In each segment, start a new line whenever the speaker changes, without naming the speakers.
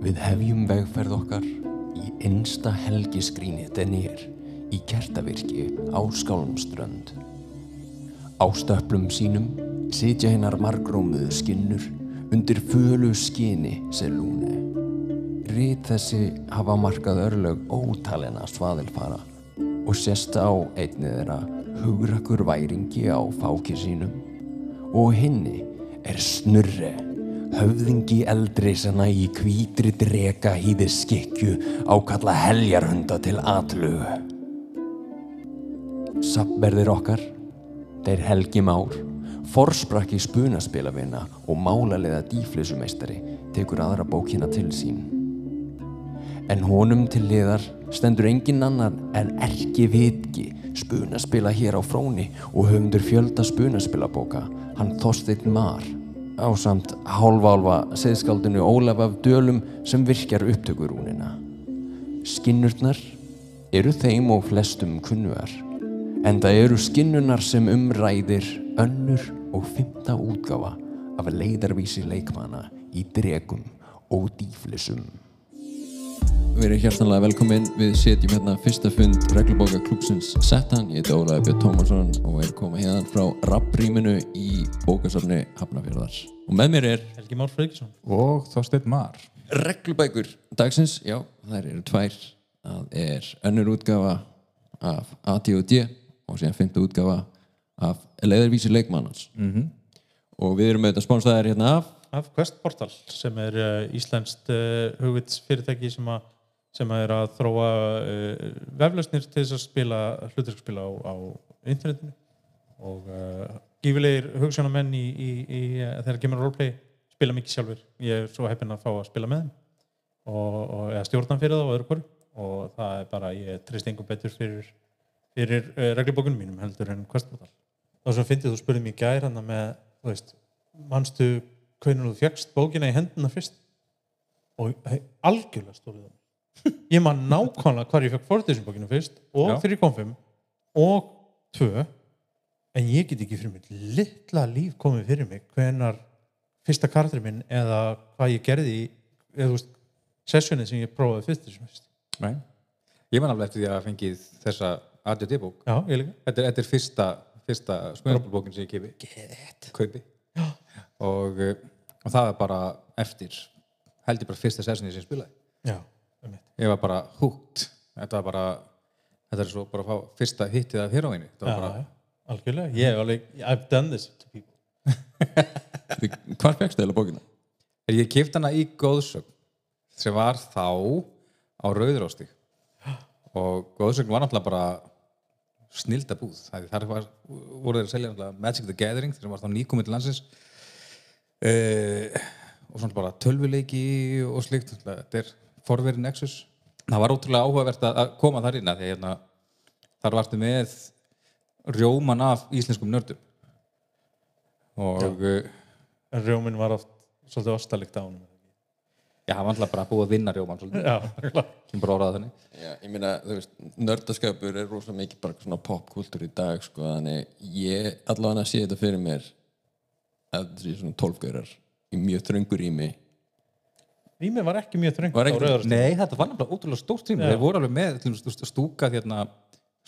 Við hefjum vegferð okkar í einsta helgiskríni denir í kertavirki á Skálmströnd. Á stöplum sínum sitja hennar margrómuðu skinnur undir fölu skini selúni. Rít þessi hafa markað örlög ótalina svaðilfara og sést á einni þeirra hugrakur væringi á fáki sínum og hinni er snurre höfðingi eldri sem í hvítri drega hýði skikju ákalla heljarhunda til atlugu. Sappverðir okkar, þeir Helgi Már, forsprakki spunaspilavina og málarlega dýflissumeistari tekur aðra bókina til sín. En honum til liðar stendur engin annar en erki vitki spunaspila hér á fróni og höfundur fjölda spunaspilabóka, hann Þorsteinn Mar, á samt hálfálfa seðskaldinu Ólaf af Dölum sem virkjar upptökurúnina. Skinnurnar eru þeim og flestum kunnuar, en það eru skinnunar sem umræðir önnur og fymta útgáfa af leiðarvísi leikmana í dregum og dýflissum.
Við erum hjartanlega velkomin, við setjum hérna fyrsta fund reglubóka klúpsins Settan, ég heiti Ólaði Björn Tómasson og er komað hérna frá rapprýminu í bókasafni Hafnafjörðar. Og með mér er
Helgi Már Freykisson
og Þorsteinn Mar
reglubækur dagsins, já, þær eru tvær. Það er önnur útgafa af AT&D og síðan fymta útgafa af leiðarvísi leikmannans. Mm -hmm. Og við erum auðvitað spónstæðir hérna af
af Quest Portal sem er uh, íslenskt uh, hugvitsfyrirtæki sem, að- sem að er að þróa uh, veflausnir til þess að spila hluturskspila á, á internetinu. Og uh, gífilegir hugsunamenn í, í, í þegar kemur roleplay spila mikið sjálfur ég er svo heppinn að fá að spila með þeim. Og, og eða stjórnan fyrir það og öðru hverju og það er bara, ég treyst engum betur fyrir, fyrir uh, reglubókunum mínum heldur en Quest Portal þá sem fyndið þú spurði mér í gær hann með, þú veist, manstu hvernig þú fjöxt bókina í hendina fyrst? Og algjörlega stólið það ég man nákvæmlega hvar ég fekk Fortition bókina fyrst og
Já.
þegar ég kom fimm og tvö en ég get ekki fyrir mig litla líf komið fyrir mig hvenar fyrsta kartur minn eða hvað ég gerði í eða veist sessionið sem ég prófaði fyrst
Nei. Ég man alveg eftir því að fengið þessa ADD bók
já, ég líka
Þetta er, þetta er fyrsta, fyrsta smjörnbókin sem ég
Get.
kaupi og, uh, og það er bara eftir held ég bara fyrsta sessinni sem ég spilaði
já.
Ég var bara hútt þetta var bara þetta er svo bara að fá fyrsta hittið af heroinni var bara,
algjörlega. Ég hef alveg, I've done this to people.
Hvar fegstu eða bókina?
er ég kipta hana í góðsögn sem var þá á Rauðurásti og góðsögn var náttúrulega bara snilda búð. Það þar var, voru þeir að selja Magic the Gathering sem var þá nýkomið til landsins. Uh, og svona bara tölvuleiki og slikt þetta er forverið Nexus. Það var ótrúlega áhugavert að að koma þar inn að því hérna, þar vartu með rjóman af íslenskum nördum. Og uh,
en rjóminn var oft svolítið ostalikt á honum
Já, hann var alltaf bara búið að vinna rjóman
já,
sem bara orðaði þannig.
Já, ég meina, þú veist, nördaskapur er rosa mikið bara svona popkultúr í dag, sko, þannig ég allavega sé þetta fyrir mér að þetta sé svona tólfgaurar í mjög þröngur í mig.
Rýmið var ekki mjög þröngt á rauðarstíð.
Nei, þetta var náttúrulega ótrúlega stórt trým. Þeir voru alveg með stúkað hérna,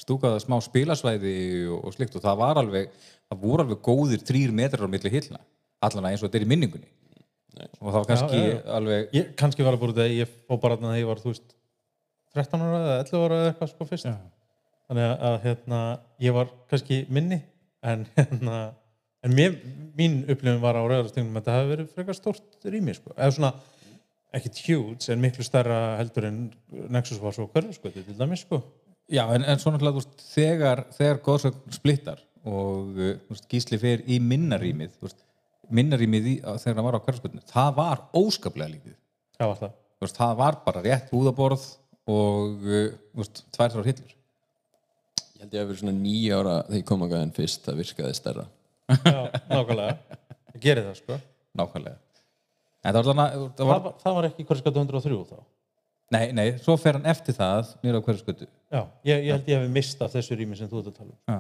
stúkað smá spilasvæði og, og slikt og það var alveg, það voru alveg góðir þrýr metrar á milli hillna, allavega eins og þetta er í minningunni. Og það var kannski
Já, já, já.
alveg,
Ég, kannski var það bara þetta, ég fó bara þegar ég var, þú veist, 13 ára eða 11 ára eða eitthvað sko fyrst.
Já.
Þannig að, að, hérna, ég var kannski minni, en hérna, en mér, mín upplifin var á rauðarstíðum svona, ekkit huge, en miklu stærra heldur en Nexus var svo hverju, sko, til dæmis, sko.
já, en, en svo náttúrulega, þú veist, þegar, þegar góðsögn splittar og þú veist, gísli fer í minnarýmið, þú veist, minnarýmið í, þegar hann var á hverfspöldinu, það var óskaplega lítið.
Það var það.
Veist, það var bara rétt húðaborð og veist, tvær þrjár hillur
Ég held ég að vera svona nýja ára þegar ég kom að gæðin fyrst, það virkaði stærra.
Já, nákvæmlega. Ég geri það, sko.
nákvæmlega það var það
Það
var,
það var ekki hverju skatu 103 þá.
nei, nei, svo fer hann eftir það nýra skutu
Já, ég, ég held ég hefði mistað þessu rými sem þú ert að tala um.
Já.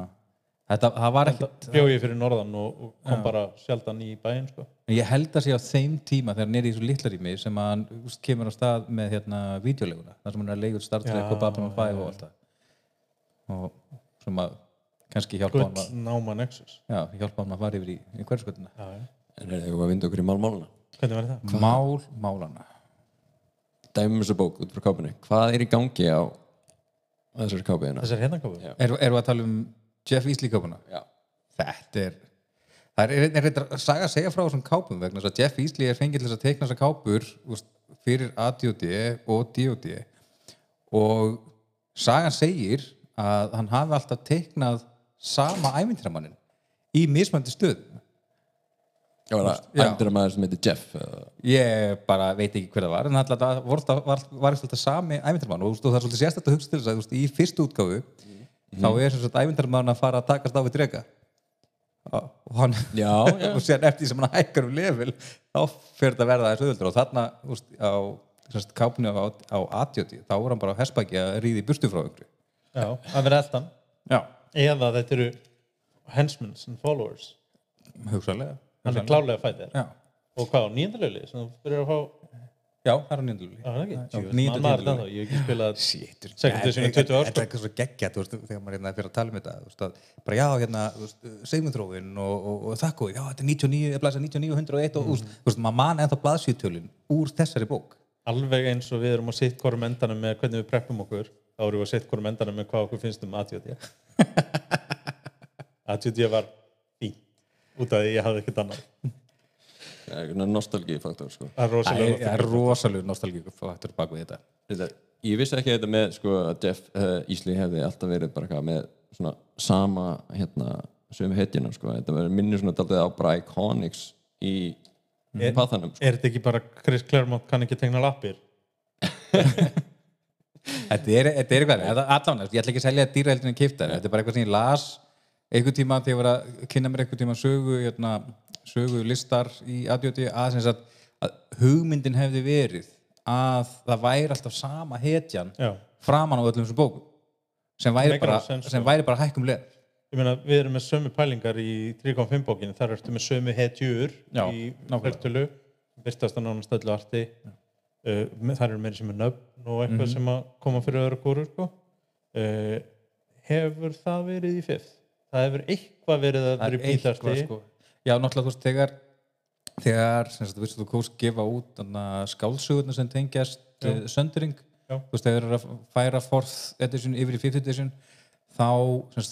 þetta, það var ekki
bjó ég fyrir norðan og, og kom bara sjaldan í bæinn sko.
ég held að sé á þeim tíma þegar hann er í svo litla rými sem hann kemur á stað með hérna videoleguna þar sem hann er að leigur Star Trek
Já,
og Babylon 5 og allt það og sem að kannski hjálpa hann
Gull
að
náma Nexus
já, hjálpa hann að fara yfir í, í
já, já.
En er það að vinda okkur í málmáluna?
Hvernig var það?
mál, málana
Dæmum þessu bók út frá kápunni. Hvað er í gangi á þessari kápunni?
þessar hérna kápu?
Já.
Erum erum við að tala um Jeff Easley kápuna?
Já.
Þetta er það er, er, er, er saga að segja frá þessum kápum vegna þess að Jeff Easley er fengið til þess að teikna þessar kápur úst, fyrir ADOD og DOD og sagan segir að hann hafi alltaf teiknað sama æmyndramannin í mismöndi stöðum
Já, var það
Já.
æmdur maður sem heitir Jeff?
ég bara veit ekki hver það var en alltaf það var, var, var alltaf sami æmyndarmann og, það er svolítið sérstætt að hugsa til þess að í fyrstu útgáfu þá er sem sagt æmyndarmann að fara að takast á við drega og hann
Já, já.
og sér eftir því sem hann hækkar um level þá fyrir þetta að verða þessu öðvöldur og þarna veist, á sem sagt, kápunni á, á A-djóti þá er hann bara á hespaki að ríði í burtu frá ykkur
já, að vera eldan.
Já,
eða þetta eru
hugsalega
hann er klálega fættir
já,
og hvað á nýjandalöfli sem þú byrjar að fá
já, það er
er maður
tímabilið.
þetta þá. Ég hef ekki spilað Second edition í 20 ár,
Þetta
sko.
er eitthvað svo geggjað, þegar maður hérna fyrir að tala um þetta, að bara já, hérna, segmundrófin og, þakku, já, þetta er 99, ég blæsa 99, 101 og, mm. maður man ennþá blaðsýtölin úr þessari bók.
alveg eins og við erum á sitt hvorum endanum með hvernig við preppum okkur þá erum við á sitt hvorum endanum með hvað okkur finnst um ATD ATD var út af því ég hafði ekkert annað
nostalgífaktor, sko.
það er rosalega
fættur bak við þetta.
Þetta, ég vissi ekki þetta með, sko, að Jeff uh, Easley hefði alltaf verið bara eitthvað með svona sama, hérna, sömu hetjuna, sko. Þetta verður minni svona daldið á bara iconics í pathanum, sko.
er þetta ekki bara Chris Claremont kann ekki tegna lappir
Þetta er, þetta er eitthvað, ég ætla ekki að selja dýraheldinu kifta, þetta er bara eitthvað sem ég las einhvern tíma þegar ég var að kynna mér einhvern tíma sögu, hérna, sögu listar í ADHD að, sagt, að hugmyndin hefði verið að það væri alltaf sama hetjan
já
framan á öllum þessum bókum sem væri bara,
sko.
væri bara hækkum leð
ég meina við erum með sömu pælingar í 3.5 bókinu þar ertu með sömu hetjur
Já,
í
nákvæmlega.
flertölu byrtast að nánast öllu arti uh, þar eru meiri sem er nöfn og eitthvað
Mhm.
sem að koma fyrir öðru kóru sko. uh, hefur það verið í fifth? Það hefur eitthvað verið að
það
vera
er
í
sko. Já, náttúrulega þú veist, þegar þegar, sagt, þú kóst gefa út skálsugurna sem tengjast uh, söndring,
Já.
þú veist, þegar þeir eru að færa fourth edition yfir í fifth edition þá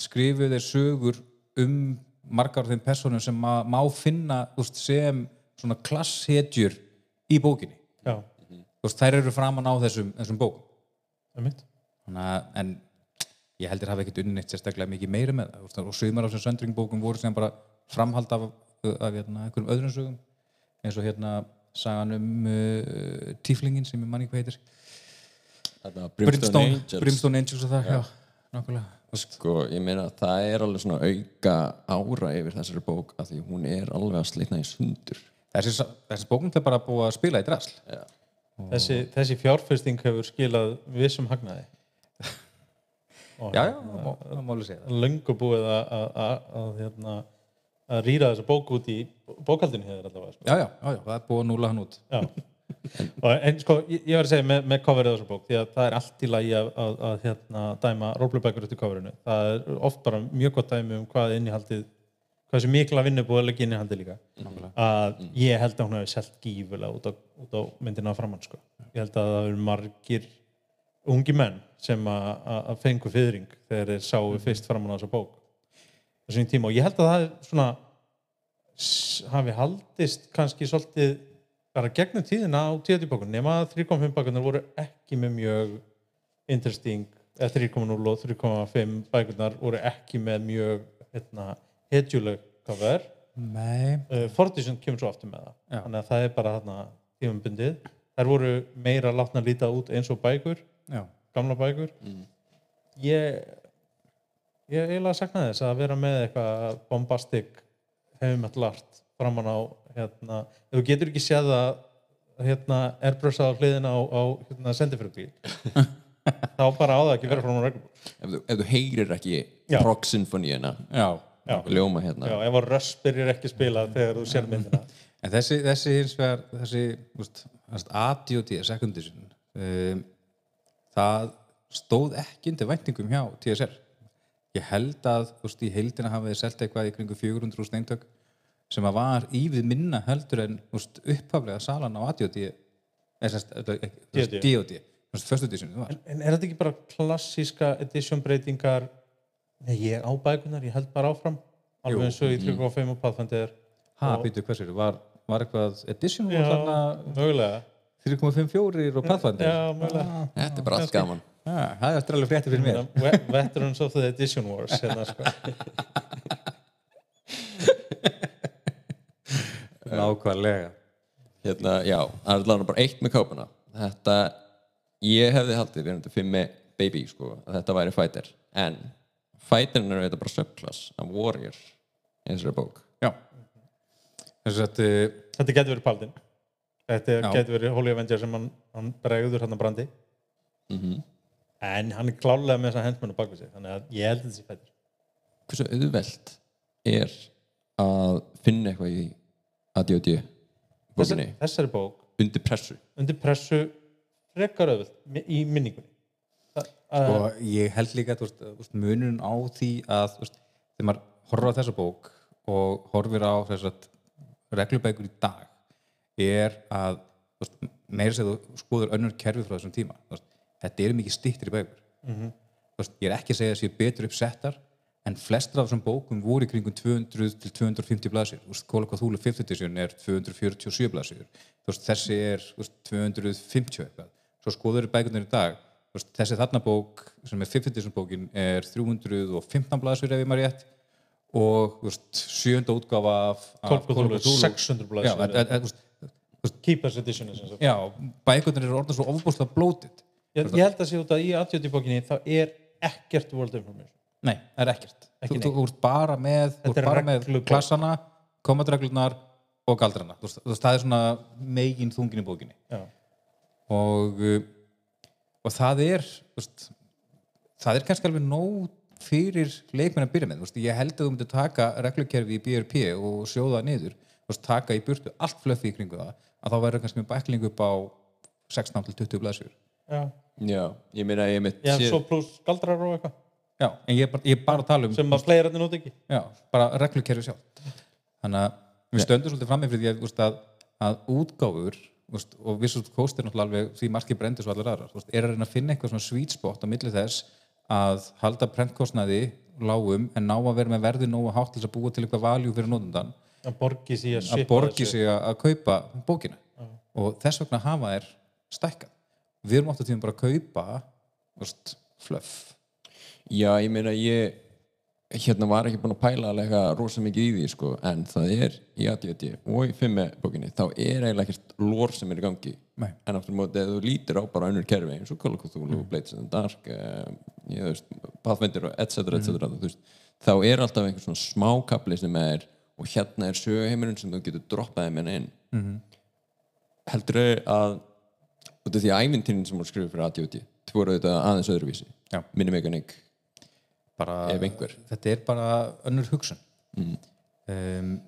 skrifuðu þeir sögur um margar af þeim personum sem má finna veist, sem svona klasshetjur í bókinni,
já,
þú veist, þær eru framan á þessum, þessum bókum.
Það er
en ég heldur hafa ekkert unni neitt sérstaklega mikið meira með það og sumar af þessum söndringbókum voru sem bara framhald af, af hérna, einhverjum öðrum sögum eins og hérna sagan um uh, tíflingin sem ég manni hvað heitir
Þetta var
Brimstone,
Angels.
Brimstone Angels og það, já, nákvæmlega
Sko, ég meina að það er alveg svona auka ára yfir þessari bók að því hún er alveg að slitna í sundur.
þessi, þessi bókum er bara búið að spila í drasl
Já.
þessi, þessi fjárfesting hefur skilað vissum hagnaði og
já, já, það má- það má alveg segja það
löngu búið að, hérna, að rýra þessa bók út í bókaldinu hefur allavega sko.
já, já, já, já, það er búið að núla hann út
en sko, ég, ég var að segja með, með coverið á þessu bók, því að það er allt í lagi að, að, að hérna, dæma rólblubækur út í coverinu. Það er oft bara mjög gott dæmi um hvað innihaldið, hvað þessi mikla vinnu búið að leggja innihaldið líka. Að ég held að hún hefði selt gífulega út á, á myndina framann, sko. Ég held að það eru margir ungi menn sem að, að að fengu fyrring þegar þeir sáu fyrst framann á þessa bók. Þessum tíma. Og ég held að það svona hafi haldist kannski svolítið bara gegnum tíðina á tíðatýrbókun nema að 3.5 bækunar voru ekki með mjög interesting eða 3.0 og 3.5 bækunar voru ekki með mjög hérna, hetjuleg cover. Uh, Fortison kemur svo aftur með það.
Já.
þannig að það er bara þarna tímabundið. Þær voru meira látna líta út eins og bækur
já,
gamla bækur. Ég ég eiginlega sakna þess að vera með eitthvað bombastic heavy metal art framan á hérna, ef þú getur ekki séð að hérna, airbrush á hliðina á, á hérna, sendifröðbíl þá bara á það ekki vera frá hún reglum.
Ef þú, ef þú heyrir ekki
já,
ljóma hérna.
Já, ef að Russ byrjar ekki spila þegar þú sér myndina.
En þessi, þessi hins vegar, þessi second edition, um, það stóð ekki undir væntingum hjá TSR. Ég held að úst, í heildina hafa þið selt eitthvað í kringu 400 steintök sem að var ívið minna heldur en úst, upphaflega salan á ADOD,
DOD. En, en er þetta ekki bara klassíska edition breytingar Nei, ég á bækunar, ég held bara áfram. Alveg eins og í 3.5 og Pathfinder
Ha, býtu, hvað sér, var, var eitthvað edition
Já, mögulega
3.54 og Pathfinder?
Já, mögulega
Þetta er bara allt gaman
Já, það er alveg frétti fyrir mér.
Ve- Veterans of the Edition Wars hérna, sko.
Nákvæmlega.
hérna, já, það er allavega bara eitt með kápuna þetta, ég hefði haldið við erum þetta fimm með baby, sko að þetta væri fighter, en fighterinn er þetta bara subclass af warrior í þessari bók
Já. Þess að, uh,
Þetta getur verið Paldin Þetta getur verið Holy Avenger sem hann, hann bregður hann að brandi.
Mhm.
en hann er klálega með þessa hendmennu bak við sig þannig að ég held að þessi fættur
hversu auðvelt er að finna eitthvað í ADOD bókinni?
Þessari, bók
undir pressu.
Undir pressu frekar öðvöld í minningunni. Það, að,
og ég held líka munurinn á því að þegar maður horfir á þessa bók og horfir á þess að reglubækur í dag er að meira þú skoður önnur kerfi frá þessum tíma veist, þetta eru mikið stýttir í bækur
Mhm.
þú veist, ég er ekki að segja að séu betur uppsettar en flestra af þessum bókum voru í kringum 200 til 250 blaðsir Kóla þúlu 5th edition er 247 blaðsir þessi er veist, 250 eitthvað svo skoður bækurnar í dag þessi þarna bók sem er 5th edition bókin er 315 blaðsir ef ég maður rétt og sjönda útgáfa af,
of Cthulhu. 600 blaðsíður. Keepers Edition
já, bækurnar eru orðan svo ofbúslega blótið
ég, ég held að sé út að í aðjöti bókinni þá er ekkert World Information
Nei, það er ekkert.
Ekki
þú, þú ert bara með,
er
bara með klassana, komadreglunar og galdrana. Þú þú það er svona megin þungin í bókinni.
Já.
Og, uh, og það er, það er kannski alveg nóg fyrir leikmenn að byrja með. Ég held að þú myndir taka reglukerfi í BRP og sjóða niður, veist, taka í burtu allt flöffi í kringu það, að þá verður kannski með bækling upp á 16 til 20 blaðsjur.
Já.
já, ég meina ég mitt
Já, svo pluss galdrar og eitthvað.
Já, en ég er bara, ég er bara að tala um
sem að playerarnir nút ekki.
Já, bara reglukerfi sjálf þannig að við stöndum svolítið fram með fyrir því að, úst, að, að útgáfur úst, og Visual Coast er náttúrulega alveg því markið brendur svo allar aðrar er að reyna að finna eitthvað svona sweet spot á milli þess að halda prentkostnaði lágum en ná að vera með verði nógu hátt til að búa til eitthvað valjú fyrir nótundan
að borgi sig að
að borgi sig að, að kaupa bókina. Og þess vegna hafa þær stækkað. Við erum átt að tíðum bara að kaupa úst, fluff.
Já, ég meina ég hérna var ekki búin að pæla alveg rosa mikið í því sko, en það er í ADD og í fimmi bókinni, þá er eiginlega ekkert lór sem er í gangi.
Nei.
en aftur á móti, ef þú lítir á bara önnur kerfi eins og Call of Cthulhu, Blades in the Dark uh, ég veist, Pathfinder og etc, etc, veist, þá er alltaf einhver svona smákapli sem er og hérna er söguheimurinn sem þú getur droppaði með inn. Mm -hmm. heldur að út af því að ævintýrin sem voru skrifið fyrir ADD þú voru auðvitað aðeins öðruvísi. Minimekanik Ef einhver.
þetta er bara önnur hugsun. Um,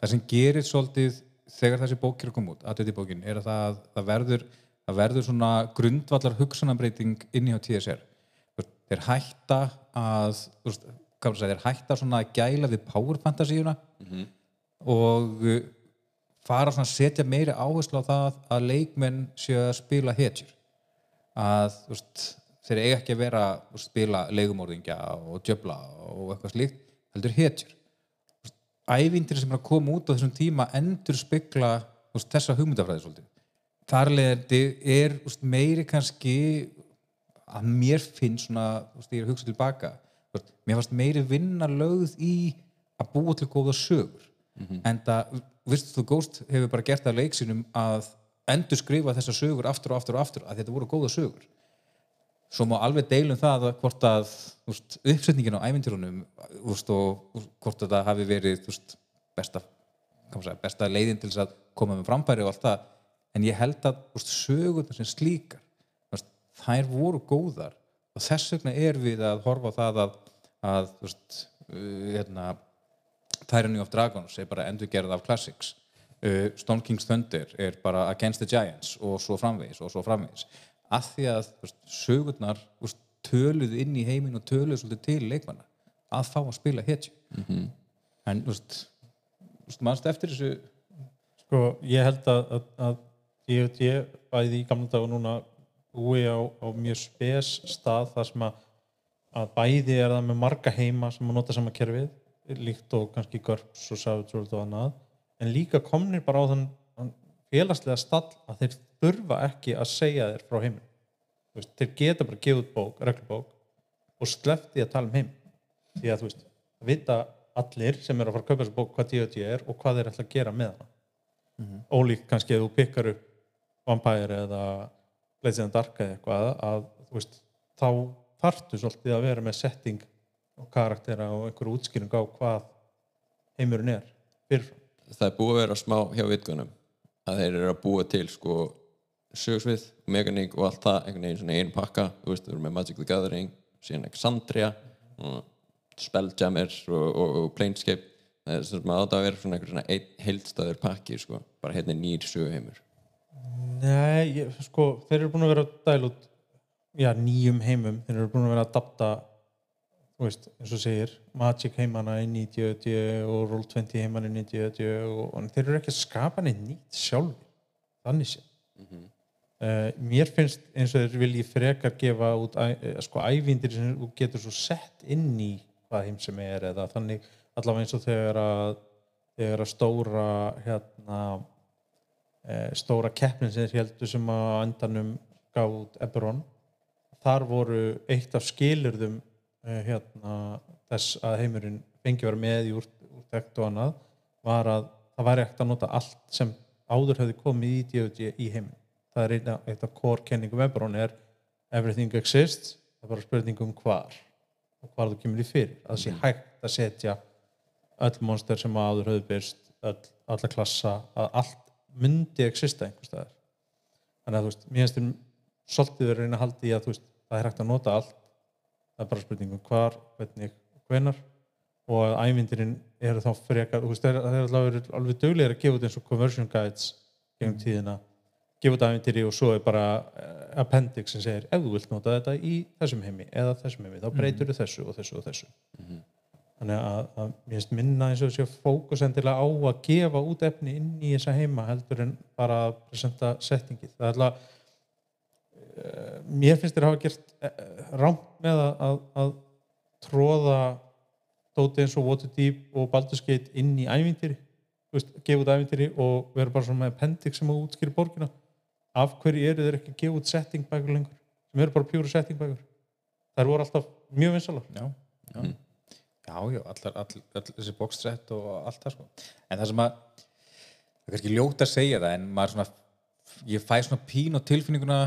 það sem gerir svolítið þegar þessi bók að koma út aðtöði bókin, er að það, það verður það verður svona grundvallar hugsunarbreyting inn í á TSR þeir hætta að þeir hætta svona að gæla við power fantasíuna og uh, fara að setja meiri áherslu á það að leikmenn séu að spila hetjur. Að veist, þeir eiga ekki að vera að spila leigumorðingja og djöfla og eitthvað slíkt heldur hetjur. Ævindir sem er að koma út á þessum tíma endur spekla þessa hugmyndafræði svolítið. Þar leðandi er veist, meiri kannski að mér finnst svona, veist, ég er að hugsa tilbaka mér fannst meiri vinna lögð í að búa til góða sögur. En það, vistu þú Ghost hefur bara gert það leiksinum að endur skrifa þessar sögur aftur og aftur og aftur að þetta voru góða sögur. Svo má alveg deilum það að hvort að úst, uppsetningin á ævintýrunum úst, og hvort að það hafi verið úst, besta, segja, besta leiðin til þess að koma með framfæri og allt það. En ég held að úst, sögurnar sem slíkar þær voru góðar. Og þess vegna er við að horfa á það að, að uh, hérna, Tyranny of Dragons er bara endurgerð af Classics. Uh, Stone King's Thunder er bara Against the Giants og svo framvegis og svo framvegis. Af því að veist, sögurnar veist, töluðu inn í heiminn og töluðu svolítið til leikmanna. Að fá að spila hetju. -hmm. en þú veist, mannst eftir þessu?
Sko, ég held að, að, að ég, ég bæði í gamla dag og núna búi á, á mjög spes stað þar sem að, að bæði er það með marga heima sem að nota sama kerfið líkt og kannski GURPS og World og annað en líka komnir bara á þann, þann félagslega stall að þeir þurfa ekki að segja þér frá heiminn veist, þeir geta bara gefið út bók, reglubók og sleppti að tala um heim því að þú veist, það vita allir sem eru að fara að kaupa þessu bók hvað D&D er og hvað þeir ætla að gera með hana. Ólíkt kannski ef þú pikkar upp Vampire eða the Dark eða eitthvað að þú veist, þá þarftu svolítið að vera með setting og karaktera og einhverju útskýring á hvað heimurinn er fyrirfram.
það er búið að vera smá hjá vitgunum að þeir eru að búa til sko sögsvið, mekaník og allt það einhvern veginn svona einu pakka þú veist, þú eru með Magic the Gathering síðan Exandria og Spelljammer og, og, og Planescape það er sem að það vera svona einhver svona einn heildstæður pakki sko, bara hérna nýr söguheimur
Nei, ég, sko, þeir eru búin að vera að dæla út já, nýjum heimum, þeir eru búin að vera að adapta veist, eins og segir Magic heimana inn í D&D og Roll20 heimana inn í D&D og, og þeir eru ekki að skapa neitt nýtt sjálfur þannig sé uh, mér finnst eins og þeir vilji frekar gefa út eh, sko ævindir sem þú getur svo sett inn í hvað heim sem er eða þannig allavega eins og þegar að þegar að stóra hérna eh, stóra keppnin sem þeir heldur sem að gaf út Eberron þar voru eitt af skilurðum hérna, þess að heimurinn fengi vera með í úr, úrtekt og annað var að það væri ekkert að nota allt sem áður hefði komið í D&D í heiminn það er eina, eitt af core kenningum Eberron er everything exists það er bara spurning um hvar og hvar þú kemur í fyrir. Að það sé hægt að setja öll monster sem áður höfðu byrst öll, alla klassa, að allt myndi exista einhvers staðar. Þannig að þú veist, mér finnst þér svolítið verið að reyna að halda í að þú veist, það er hægt að nota allt það er bara spurningum hvar, hvernig, hvenar og að ævindirinn eru þá frekar, þú veist, það er, alveg, alveg döglegir að gefa út eins og conversion guides gegnum tíðina, gefa út ævindiri og svo er bara eh, appendix sem segir, ef þú vilt nota þetta í þessum heimi eða þessum heimi, þá breytur þú þessu og þessu og þessu. Þannig að, að mér finnst minna eins og þessi fókus endilega á að gefa út efni inn í þessa heima heldur en bara að presenta settingið það er alltaf uh, mér finnst þér hafa gert uh, rámt með að, að, að tróða dóti eins og Waterdeep og Baldur's Gate inn í ævintýri. Veist, gefa út ævintýri og vera bara svona með appendix sem að útskýri borgina. Af hverju eru þeir ekki að gefa út setting bækur lengur? Sem eru bara pjúra setting bækur. Þær voru alltaf mjög vinsalar
já, já. já, já allar, all, all, þessi boxset og allt það sko. en það sem að það er kannski ljótt að segja það en maður svona ég fæ svona pín og tilfinninguna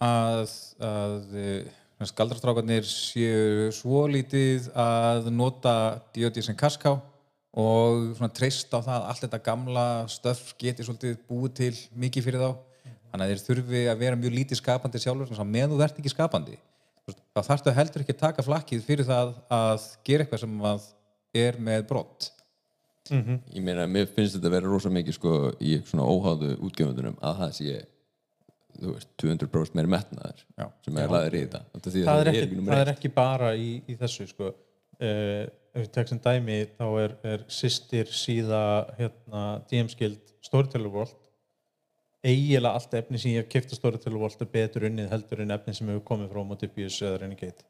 að, að eh, skaldrastrákarnir séu svo lítið að nota D.O.D. sem kaská og svona treyst á það að allt þetta gamla stöf geti svolítið búið til mikið fyrir þá þannig að þeir þurfi að vera mjög lítið skapandi sjálfur þannig að með þú verðt ekki skapandi þá þarftu heldur ekki að taka flakkið fyrir það að gera eitthvað sem er með brott
ég meina, mér finnst þetta að vera rosa mikið sko í svona óháðu útgefundunum að það sé þú veist, 200% meiri metnaður
Já.
sem er laðir í þetta. Þetta því að
það er, ekki, það er ekki bara í, í þessu sko. uh, ef við tekst sem dæmi þá er, er sýstir síða hérna, DM Skild Storyteller World eiginlega allt efni sem ég hef kæft að Storyteller World er betur unnið heldur en efni sem hefur komið frá Motibius eða Renegade.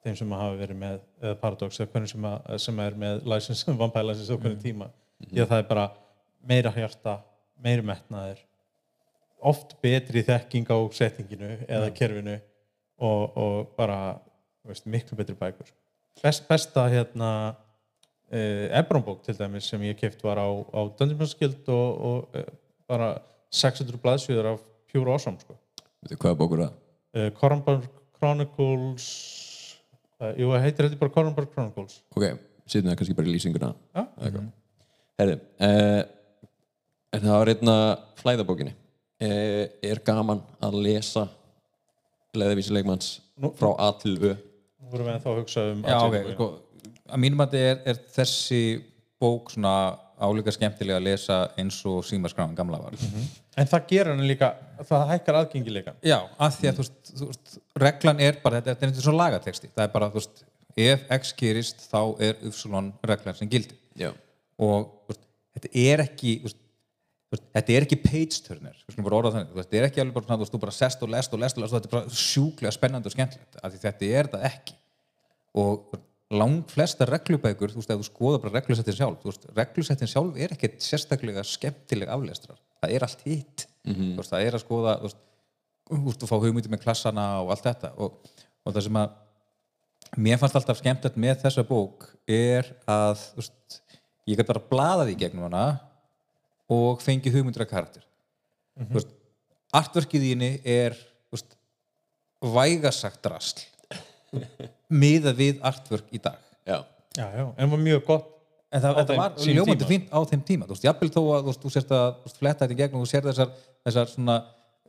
Þeim sem hafa verið með eða Paradox eða hvernig sem, að, sem er með license, vampire license á hvernig tíma. Því að það er bara meira hjarta meiri metnaður oft betri þekking á settinginu eða kerfinu og, og bara veist, miklu betri bækur Best, besta hérna uh, Ebron-bók til dæmis sem ég keft var á, á Guild og, og uh, bara 600 blaðsvíður af Pure Awesome sko.
Hvað bókur það?
uh, Cornborg Chronicles uh, jú, það heitir þetta bara Cornborg Chronicles
ok, setjum það kannski bara í lýsinguna
Já.
Eða hvað? herri en það var einna flæðabókinni er gaman að lesa leðavísi leikmanns
Nú-
frá A til Ö.
Nú vorum við þá að hugsa um
Já, ok,
Atlantic-
sko, að mínum að er, er þessi bók svona álíka skemmtilega að lesa eins og símaskráin gamla var.
En það gerir hann líka, það hækkar aðgengilegan.
Já, af því að þú, veist, þú veist, reglan er bara, þetta, þetta er eins og svo lagateksti það er bara, þú veist, ef x gerist þá er uppsulon reglan sem gildi
Já.
og þú veist, þetta er ekki þú veist, þetta er ekki page turner. Þetta er ekki alveg bara svona, þú bara sest og lest og lest og lest og þetta er bara sjúklega spennandi og skemmtilegt því þetta er það ekki. Og lang flesta reglubækur þú veist, ef þú skoða bara reglusettin sjálf veist, reglusettin sjálf er ekkert sérstaklega skemmtileg aflestrar, það er allt hitt. Þú veist, það er að skoða þú veist, þú fá hugmyndi með klassana og allt þetta. Og, og það sem að mér fannst alltaf skemmtilegt með þessa bók er að veist, ég gæti bara blaðað í gegnum hana og fengi hugmyndir af karakter þú veist, artverkið í henni er þú veist, vægasagt rasl miða við artverk í dag
Já.
Já, já, en var mjög gott.
en það,
þeim
var ljómandi fínt á þeim tíma þú veist, jafnvel þó að þú sérst að fletta þetta í gegn og þú sér þessar, þessar svona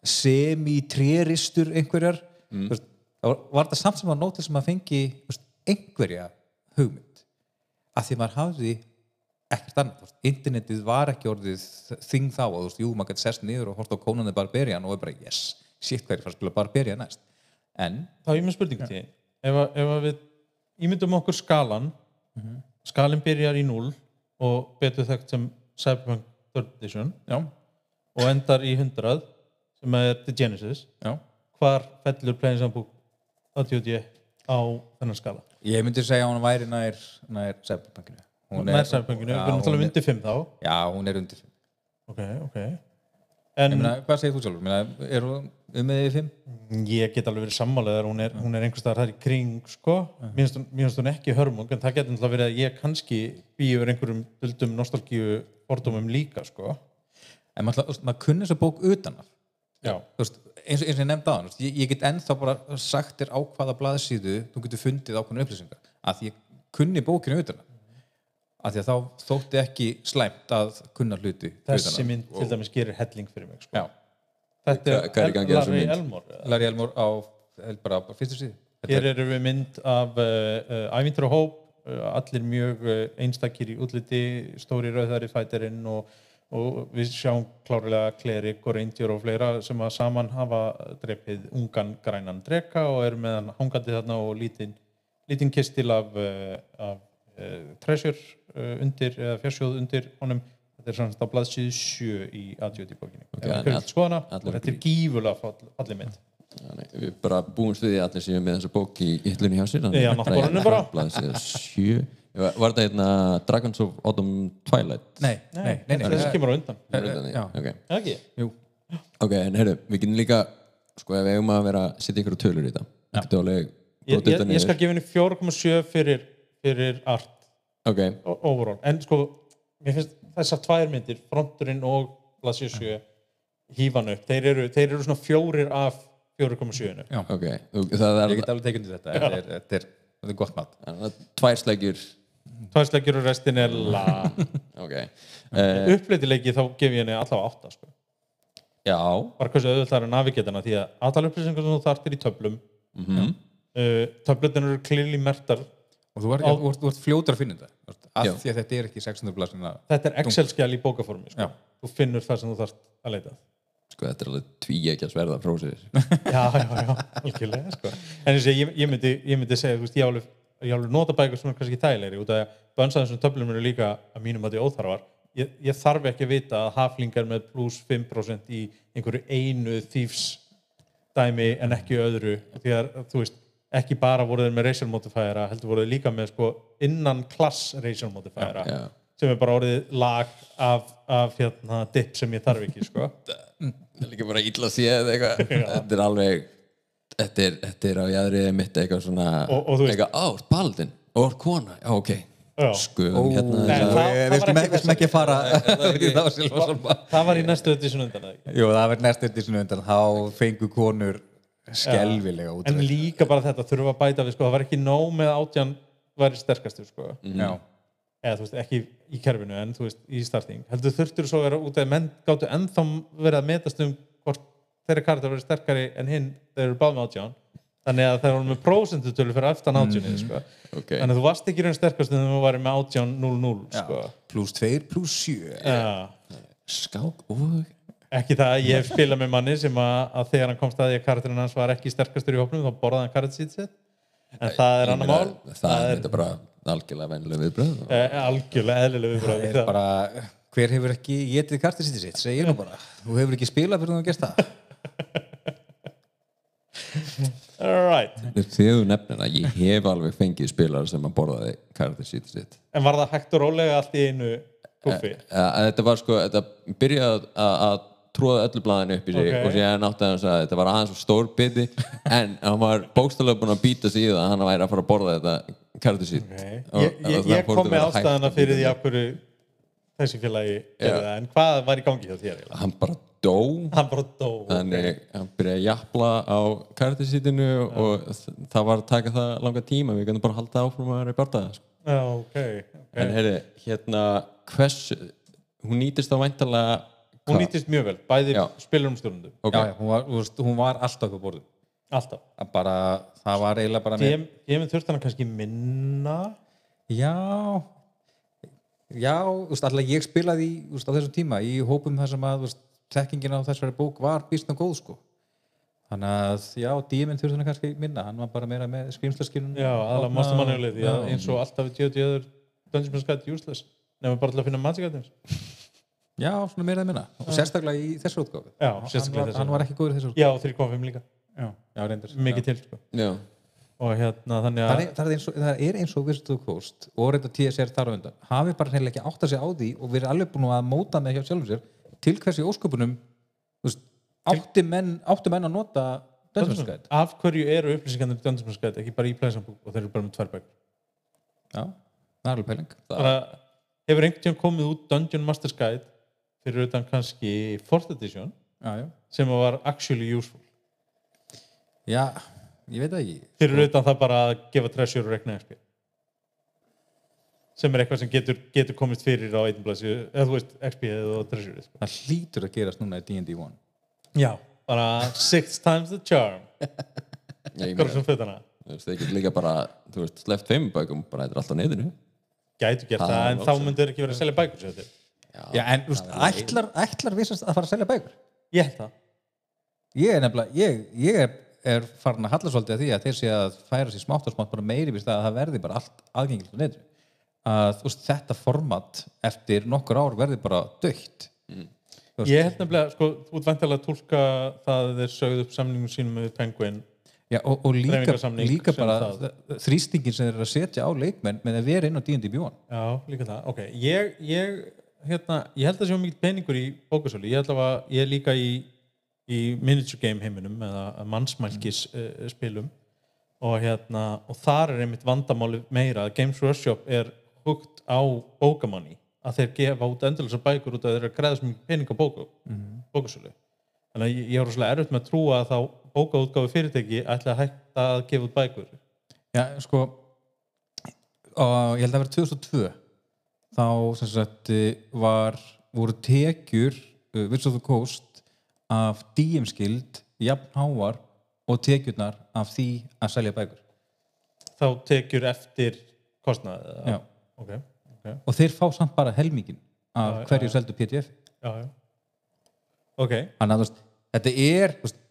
semi-tréristur einhverjar mm. veist, þá var, var þetta samt sem að nótil sem að fengi einhverja hugmynd að því að maður hafði ekkert annað, internetið var ekki orðið þing þá þú veist, jú, maður gæti sest niður og hort á Conan the Barbarian og er bara, yes, shit, hvað er fara að spila Barbarian næst? En,
Þá ég með spurningu til. Ef, ef við ímyndum okkur skalan, skalin byrjar í 0 og betur þekkt sem Cyberpunk 3rd Edition
já,
og endar í 100 sem er The Genesis,
já.
hvar fellur ADD á þennan skala?
ég myndi segja að hún væri nær, nær Cyberpunkinu Hún
Nær Cyberpunkinu,
Já,
við erum að tala um undir 5 þá.
Já, hún er undir 5
Ok, ok. En
meina, hvað segir þú sjálfur? Er hún um með því 5?
ég get alveg verið sammálaðar, hún er, er einhvers staðar þar í kring, sko. Mér finnst hún- ekki hörmung, en það getur náttúrulega verið að ég kannski býjur einhverjum duldum nostalgíu fordómum líka, sko.
En maður, maður, maður kunni þessa bók utan af
Já.
Þú veist, eins, og- eins og ég nefndi hann ég, ég get ennþá bara sagt þér á hvaða blaðsíðu þú getur fundið ákveðna upplýsingar að ég kunni bókinu utan af því að þá þótti ekki slæmt að kunna hluti
Þessi mynd til dæmis gerir helling fyrir mig, sko.
Já,
Þetta
er
Larry? Elmore. eða?
Larry Elmore á bara á fyrstu síðu Þetta
Hér erum við mynd af uh, uh, Ævintur og Hóp, uh, allir mjög uh, einstakir í útliti, stóri rauðari fætirinn og, og við sjáum klárlega Klerik og Reindyr og fleira sem að saman hafa drepið ungan grænan dreka og eru með hann hangandi þarna og lítinn lítinn kistil af, uh, af uh, treasure uh, undir, eða fjársjóð undir honum. Þetta er svona á blaðsíðu 7 í bókinni.
Ok,
Okay, skoðana,
allir
þetta er gífulega fall, fallið mynd.
Þannig, við bara búumst við því að allir séu með þessa bók í yllunni hjá sér
Já, náttborðinu bara.
bara sjö var var þetta hérna Dragons of Autumn Twilight
Nei, nei, nei, nei,
Þessi kemur á undan.
Undan því?
já.
Ok.
Ekki?
Jú,
ok, en heyrðu, við getum líka sko ef við eigum að vera að setja ykkur tölur í þetta þetta er alveg
Ég, skal gefa henni 4,7 fyrir, fyrir art
ok,
o- overall, en sko mér finnst þessar tvær myndir, fronturinn og Lassie 7 hífan upp, þeir eru, þeir eru svona fjórir af 4,7
já
ok. Þú- það
Ég
er
get alveg tekið undir þetta Þetta er, þetta er, þetta er gott mat.
Það er tvær slegjur
og restin er la.
Ok. Uh,
uppleitileiki þá gef ég henni allavega 8 sko.
já,
bara hversu auðvitað er að navigatana því að aðtal upplýsingar sem þú þarftir í töflum. Mm -hmm. uh, töflutin eru klirli mertar
Og þú ert, fljótur að finna þetta. Af því að þetta er ekki 600 blaðsina
þetta er Excel-skjál í bókaformi sko. Þú finnur það sem þú þarft að leita að.
sko þetta er alveg tví ekki að sverða frósir
já, já, já, algjörlega sko. en þessi, ég, ég, myndi, ég myndi segja þú veist, ég alveg, alveg nota bækur sem er kannski þægilegri út af að bönsaðum sem töflum eru líka að mínum að því óþarfar. Ég, ég þarf ekki að vita að haflingar með pluss 5% í einhverju einu þýfs dæmi en ekki öðru. Því að þú veist ekki bara voru þeir með racial modifiera heldur voru þeir líka með sko innan klass racial modifiera
já.
sem er bara orðið lag af, af hérna, dip sem ég þarf ekki sko.
það er líka bara illa séð eitthvað. Þetta er alveg þetta er, þetta er á jæðrið mitt eitthvað svona
Og- og þú veist-
eitthvað, á, baldin og kona, já ok. Skum hérna
var
Við skulum
ekki
ekki fara í
það var í næstu edition undan eða ekki?
Jú, það verður næst eftir svona undan. Þá fengu konur skelvilega út
en líka bara þetta þurfa að bæta við sko, það var ekki nóg með átjan væri sterkastur sko.
Já,
eða þú veist, ekki í kerfinu en þú veist, í starting heldur þurftur svo að vera út að menn gáttu ennþá verið að metast um hvort þeirra karakter verið sterkari en hinn þeir eru báð með átjan þannig að það var með prósentutölu fyrir aftan átjónið sko.
Ok.
þannig að þú varst ekki raun sterkast en þú varir með átjón 0-0 sko.
Plus 2, plus 7
Já.
skák og
ekki það að ég hef spilað með manni sem að, að þegar hann komst að því að karakterinn hans var ekki sterkastur í hópnum þá borðaði hann karakter sitt. En það er annar mál.
það er þetta bara algjörlega vennilega viðbröð
eh, algjörlega eðlilega
Það er
viðbröð
bara, hver hefur ekki getið kartisítið sitt, segir nú bara. Þú hefur ekki spilað fyrir þú að gert það
right.
þegar þú nefnir að ég hef alveg fengið spilar sem að borðaði karakter sitt.
En var það hægt og rólega allt í einu kuffi
að þetta var sko, þetta byrjaði að, að tróða öllu blaðinu upp í sig
Ok.
og síðan átti hann að þetta var aðeins og stór biti en hann var bókstæðlega búinn að býta sig í það að hann væri að fara að borða þetta karakter sitt.
Okay.
Og-
ég,
og
ég, ég kom með ástæðana fyrir því af hverju þessi félagi gerði það. En hvað var í gangi hjá þér
hann bara dó.
Hann bara dó
þannig hann byrjaði að jafla á karaktersítinu og þ- það var að taka það langa tíma. Við kannum bara halda áfram að vera í bardaða sko. En heyri, hérna hversu hún nýtist á væntalega
hún nýttist mjög vel, bæði
Já.
spilurum stjórnundum
Ok.
Já, já, hún hún var alltaf upp á borðum
alltaf.
Bara, það var eiginlega bara
ég með þurft hana kannski minna.
Já. Já, veist, alltaf ég spilaði veist, á þessum tíma í hópum þar sem að tekkingin á þessari bók var býstna góð sko. Þannig að, já, díminn þurfti hann kannski minna, hann var bara meira með skrimslaskilun
já, aðalega því að eins og alltaf við tjóðu öður Dungeons and Dragons useless. Nefnum bara til að finna magic items
Já, svona meira að minna, og sérstaklega í þessu útgáfi
Já,
Hann
sérstaklega
var-
þessu.
Hann var ekki góður í þessu útgáfi
já, 3.5 líka,
Já, já reyndar.
Mikið til sko.
já,
og hérna þannig
Það
að
er, það, er eins og, það er eins og the Coast og reynda TSR þar á undan hafi bara hreinlega ekki átt að sig á því og verið alveg búin að móta með hjá sjálfum sér til hversi ósköpunum veist, átti, menn, átti menn að nota Dungeons Guide?
Af hverju eru upplýsingarnir í Dungeons and Dragons ekki bara í plæsambúk og þeir eru bara með tvær bækur?
Já, það er alveg pæling.
Bara, hefur einhvern tíðan komið út Dungeon Master's Guide fyrir utan kannski 4th edition
Já, já.
sem var actually useful.
Já, ég veit það ekki.
Fyrir utan það bara að gefa treasure og rekna XP sem er eitthvað sem getur, getur komist fyrir á einn blæsi, eða þú veist XP og treasure sko.
Það hlýtur að gerast núna í D&D 1
já, bara six times the charm.
Ég
hvað er sem fötana
þú veist, þeir getur líka bara þú veist, sleppt þeim bækum, bara þetta er alltaf neyðinu
gætu gert
Það
það, en þá myndur ekki verið að selja bækur sér til
Já, en þú veist, ætlar, ætlar vissast að fara að selja bækur?
Ég held það.
Ég er nefnilega, ég, ég er, er farin að halla svolítið að því að þeir sé að færa sér smátt og smátt bara meiri við það að það verði bara allt aðgengilt á netinu. Að þú veist, þetta format eftir nokkur ár verði bara dögt veist,
ég held nefnilega, sko, út vantilega að tólka það að þeir sögðu upp samningum sínum með Penguin.
Já, og, og líka, líka bara þrýstingin sem þeir eru að setja á leikmenn með að vera inn á D&D Björn
Já, líka það, ok Ég, ég, hérna, ég held að það sé mikið peningur í bókasölu. Ég held að ég er líka í, í miniature game heiminum eða mannsmælkis uh, spilum. Og hérna, og þar er einmitt vandamáli meira að Games Workshop er hugt á bókamanni að þeir gefa út endurlega bækur út að þeir græða svo mikið pening á bóka, bókasölu. Þannig að ég, ég var rosalega erfitt með að trúa að þá bókaútgáfi fyrirtæki ætla að hætta að gefa út bækur.
Já, sko og ég held að vera 2002 þá sem sagt eh, var, voru tekjur uh, Wizards of the Coast af DM Skild jafn háar og tekjurnar af því að selja bækur
þá tekjur eftir kostnað
Já.
ok, ok
og þeir fá samt bara helmingin af
Já,
hverju
já.
seldu PDF
já, já. ok,
þannig að þetta er þú veist,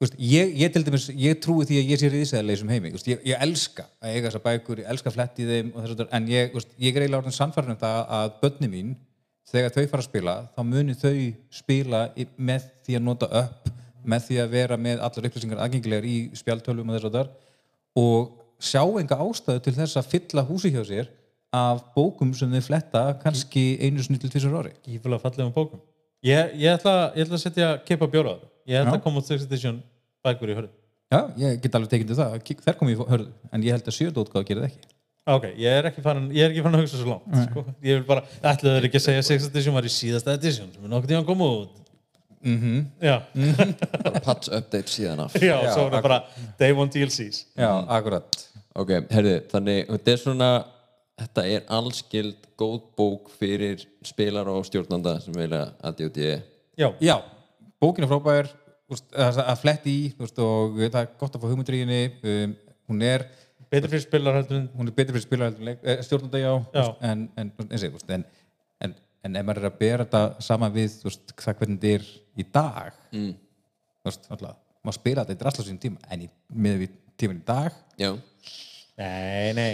veist, ég, ég til dæmis ég trúi því að ég sé riðsæðileg sem heimi. Veist, ég, ég elska að eiga þessar bækur ég elska að fletti í þeim þess að en ég, veist, ég er eiginlega orðin sannfærin um það að börni mín þegar þau fara að spila þá muni þau spila með því að nota upp með því að vera með allar upplýsingar aðgengilegar í spjaltölum og þess að þar og sjá enga ástæðu til þess að fylla húsi hjá sér af bókum sem þau fletta kannski einu sinni til tvisar ári.
Gífulega fallegum bókum. Ég, ég, ætla, ég ætla að setja keipa bjóra á það ég ætla
Já.
að koma út 6 edition bækur í hörðu.
Já, ég get alveg tekið til það, þær komið í hörðu en ég held að sjönda útgáð gerir það ekki.
Ok, ég er ekki farin, ég er ekki farin að hugsa svo langt sko. ég vil bara, ætla þeir ekki að segja 6 edition var í síðasta edition sem er nokkuð tíma að koma út.
Mm
já,
bara patch update síðan af.
Já, svo er það bara day one DLCs
Já, akkurat.
Ok, herði, þannig þetta er svona þetta er allskild góð bók fyrir spilar og stjórnanda sem vilja að D&D
já,
Já, bókin er frábær úst, að, að fletti í veist, og það er gott að fá hugmyndur í henni. Um, hún er
betur fyrir spilar heldur en
hún er betur fyrir spilar eh, stjórnanda já,
Já.
úst, en, en, eins og, úst, en, en, en ef maður er að bera þetta saman við veist, það hvernig þetta er í dag mm. veist, alltaf maður spila þetta í drasla sín tíma en í, með við tíman í dag
já,
nei, nei,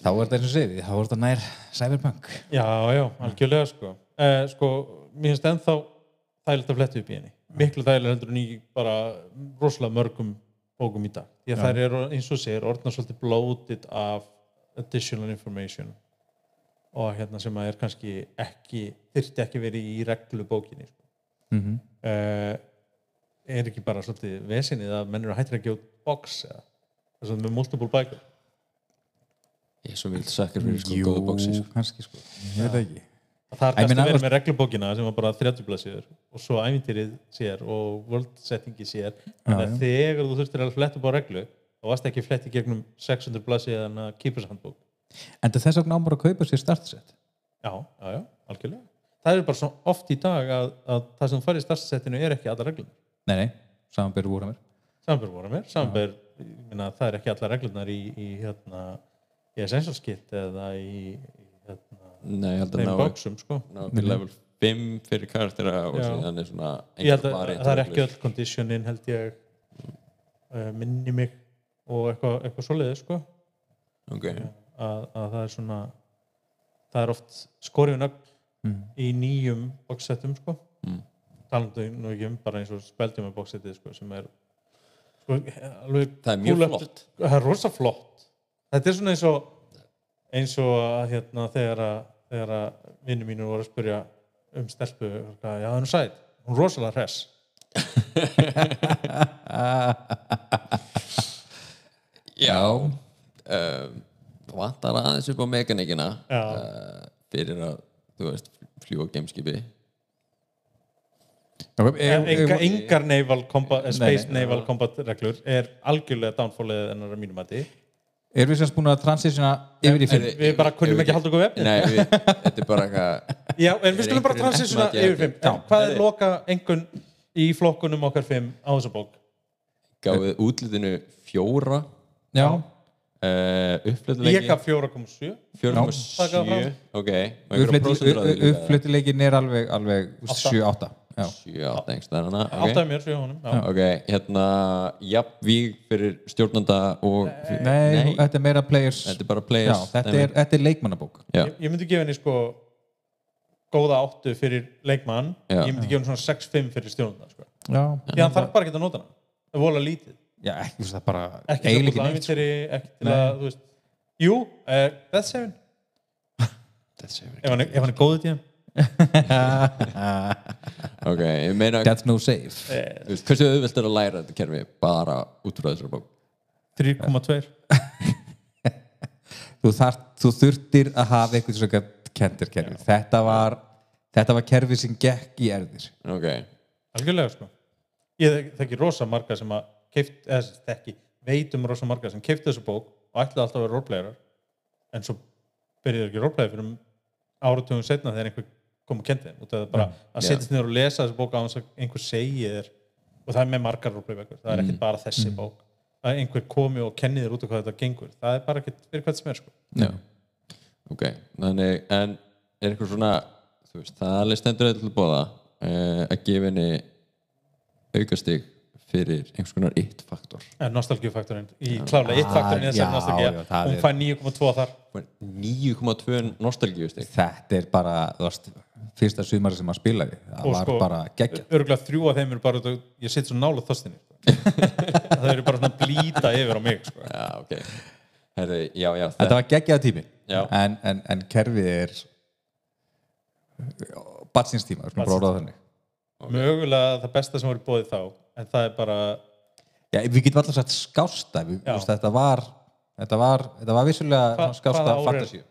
þá er þetta eins og segið, þá er þetta nær cyberpunk.
Já, já, algjörlega sko. Eh, sko, mér finnst ennþá þægilegt að fletta upp í henni miklu þægilega heldur en í bara rosalega mörgum bókum í dag því að þær eru eins og segir orðna svolítið bloated af additional information og hérna sem að er kannski ekki þyrfti ekki verið í reglu bókinni sko.
mm -hmm.
uh, er ekki bara svolítið vesinið að menn eru að hættir að gefa box eða að með multiple bækur
ég er svo vilt sakkar fyrir sko góða bóksi sko.
kannski sko, ég veit það ekki
það er
meina,
verið
þú-
með reglubókina sem var bara 30 blaðsíður og svo ævintýrið sér og world settingi sér en
Já,
að þegar þú þurftir að fletta upp á reglu þá varst ekki flett í gegnum 600 blaðsíðan að keepers handbók
en þess vegna ámur að kaupa sér startsett
já, já, já, algjörlega. Það er bara svo oft í dag að, að það sem farið í startsettinu er ekki alla reglum
nei, nei, samanbyrðu voru mér
Samber voru mér, Samber minna, það er ekki allar reglunar í, í hérna í essential skit eða í hérna,
nei, ég held að
þeim
ná
bóksum sko.
ná upp í level 5 fyrir karaktera og
Já.
síðan er svona
ég held að það er ekki öll conditionin held ég uh, minni mig og eitthvað, eitthvað svoleiði sko
ok,
að, að það er svona það er oft skorjun ögn
Mm.
í nýjum bóksettum sko
Mm.
talandi nú ekki um bara eins og speldum með bóksettið sko sem er sko, alveg
það er mjög flott
það er rosa flott þetta er svona eins og eins og að hérna þegar að, þegar að vinnu mínu voru að spyrja um stelpu, já það er nú sæt. Hún er rosalega hress.
Já um, vantar aðeins upp á mekanikina uh, fyrir að þú veist, fljúa gameskipi
enga, engar naval combat, eh, space
nei,
naval combat reglur er algjörlega downfallið ennar að mínum mati
erum við semst búin að transitiona yfir í fimm?
Er-
við bara kunnum ekki að halda okkur vefni
nei, við, þetta er bara eitthvað
já, en við skulum bara transitiona yfir fimm.
Já.
hvað er loka engun í flokkunum okkar fimm á þessa bók?
Gáðið útlitinu fjóra.
Já,
uh,
ég
uppflutleiki
gaf 4,7 Taka það
4,7
fram.
ok,
uppfluttileikin er alveg, alveg 7-8 já.
7, 8 engst þarna
áttaði mér fyrir honum já.
ok, hérna jafnvíg fyrir stjórnanda og
nei, nú- þetta er meira players.
Þetta er bara
já,
players
þetta,
dæmi.
er, þetta er leikmannabók.
Já,
ég, ég myndi gefa henni sko góða áttu fyrir leikmann.
Já.
ég myndi gefa henni svona 6-5 fyrir stjórnunda sko.
já,
því hann þarf bara ekki að nota hana. Það er vola lítið.
Já ekki, það er bara
ekki til að æfintýri ekki til að, þú veist. Jú, uh, Death Seven.
That's it.
ef hann, er- ef hann er góðið tíðan
ok, ég meina
That's no safe.
Þú veist, hversu auðvelt er að læra þetta kerfi bara út frá þessari bók?
3,2
þú, þar, þú þurftir að hafa eitthvað gætt kentir kerfi þetta var, þetta var kerfi sem gekk í erðir.
Ok,
algjörlega sko. Ég þek- þekki rosa marga sem að keift, eða sem sagt þekki, veit um rosa marga sem keifti þessu bók og ætlaði alltaf að vera roleplayerar. En svo byrjuðu ekki roleplayer fyrir um áratugum setna þegar einhver kom og kendi þeim. Bara að
Já.
setjast niður og lesa þessu bók á þess að einhver segi þér og það er með margar roleplayer það er ekkert bara þessi bók. Að einhver komi og kenni þér út af hvað þetta gengur. Það er bara ekkert fyrir hvað sem er sko.
Já. Ok, þannig, en er eitthvað svona þú veist, það er alveg stendur eitthvað til bóða uh, að gefa henni aukastig fyrir einhvers konar eitt faktor.
Nostalgíufaktorinn, í klálega eitt faktorinn þessari nostalgía,
já, það
hún
er-
fær 9,2 þar.
9,2 nostalgíustig.
Þetta er bara þú veist, fyrsta sumar sem maður spilaði það
og
var
sko,
bara geggja
örgulega þrjú af þeim eru bara, ég sitt svo nála þostinni sko. það eru bara svona blýta yfir á mig sko.
já, okay. Heru, já, já, það...
þetta var geggjaða tími. En, en, en kerfið er batsinstíma okay.
mögulega það besta sem voru bóðið þá en það er bara
við getum alltaf sagt skásta við, þetta var þetta var, var vissulega
Hva,
skásta fantasíu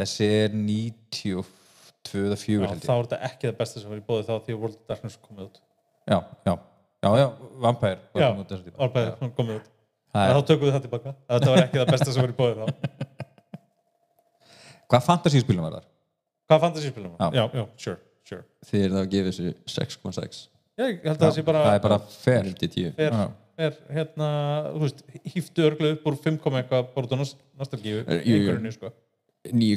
þessi
er 94 tvö eða
fjögur
held ég.
þá er þetta ekki það besta sem var í bóði þá því að World of Darkness komið út.
Já, já, já, já Vampire
já, Vampire komið út. Þá tökum við það tilbaka. Þetta var ekki það besta sem var í bóði þá.
Hvað fantasíspilum var þar?
hvað fantasíspilum var?
já,
já, sure, sure.
þið er það að gefa þessu 6.6
ég held að það sé bara
það er bara fer
fer
er hérna, þú veist, hýftu örglu upp úr 5.1 bara út á nostalgíu
í
einhverjunni, sko
ný,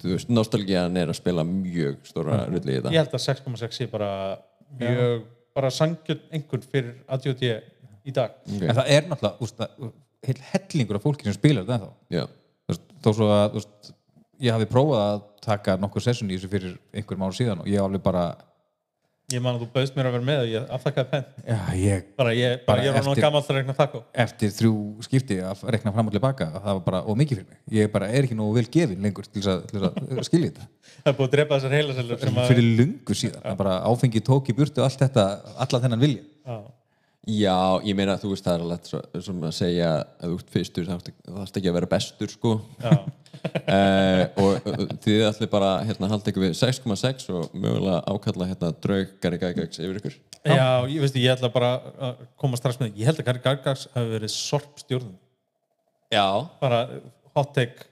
þú veist, nostalgían er að spila mjög stóra rulli í
ég
þetta
held að 6,6 sé bara mjög, bara sangjörn einhvern fyrir ADHD í dag.
En það er náttúrulega úst, það, heil hellingur af fólki sem spilar þetta ennþá.
Já,
veist, þó svo að þú veist, ég hafi prófað að taka nokkur sessun í þessu fyrir einhverjum ára síðan og ég alveg bara
ég man að þú bauðst mér að vera með og ég afþakkaði penn.
Já, ég,
bara ég,
Bara
ég er nú gammal að regna þakko
eftir þrjú skipti að rekna fram og tilbaka það var bara ómikið fyrir mig. Ég bara er ekki nógu vel gefin lengur til þess að, til þess að skilja þetta.
Það er búið að drepa þessar heilasellur sem að
fyrir lungu síðan það bara áfengi tók í burtu allt þetta alla þennan vilja.
Já.
já, ég meina þú veist það er alveg svo, sem að segja að þú ert fyrstur þá þarfst ekki að vera bestur sko.
Já.
Uh, og þið allir bara hérna halda ykkur við 6,6 og mögulega ákalla hérna draug Gary Gygax yfir ykkur.
Já, ég veist, ég ætla bara að koma strax með ég held að Gary Gargax hafi verið sorp stjórnum.
Já,
bara hot take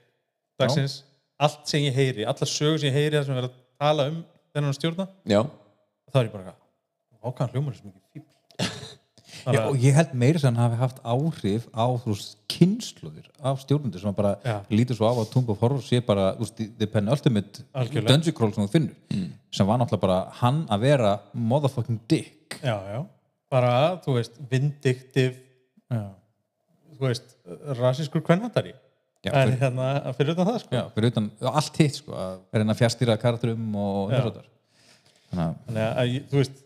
dagsins. Allt sem ég heyri, alla sögur sem ég heyri þar sem er að tala um þennan stjórna.
Já,
þá er ég bara ákvæðan hljómar sem ekki fíbl
Já, og ég held meira sem hann hafi haft áhrif á þú veist, kynnslóðir af stjórnundur sem bara
Já.
lítur svo á að Tomb of Horror sé bara þú veist, The Penny Ultimate
Algjörlega.
Dungeon Crawl sem þú finnur sem var náttúrulega bara hann að vera motherfucking dick.
Já, já, bara, þú veist vindiktiv, þú veist rasískur kvennhandari en
fyrir-
hérna, fyrir utan það sko.
Já fyrir utan allt hitt sko, að reyna að fjastýra karakterum og
Já.
þess að Þannig að
þú veist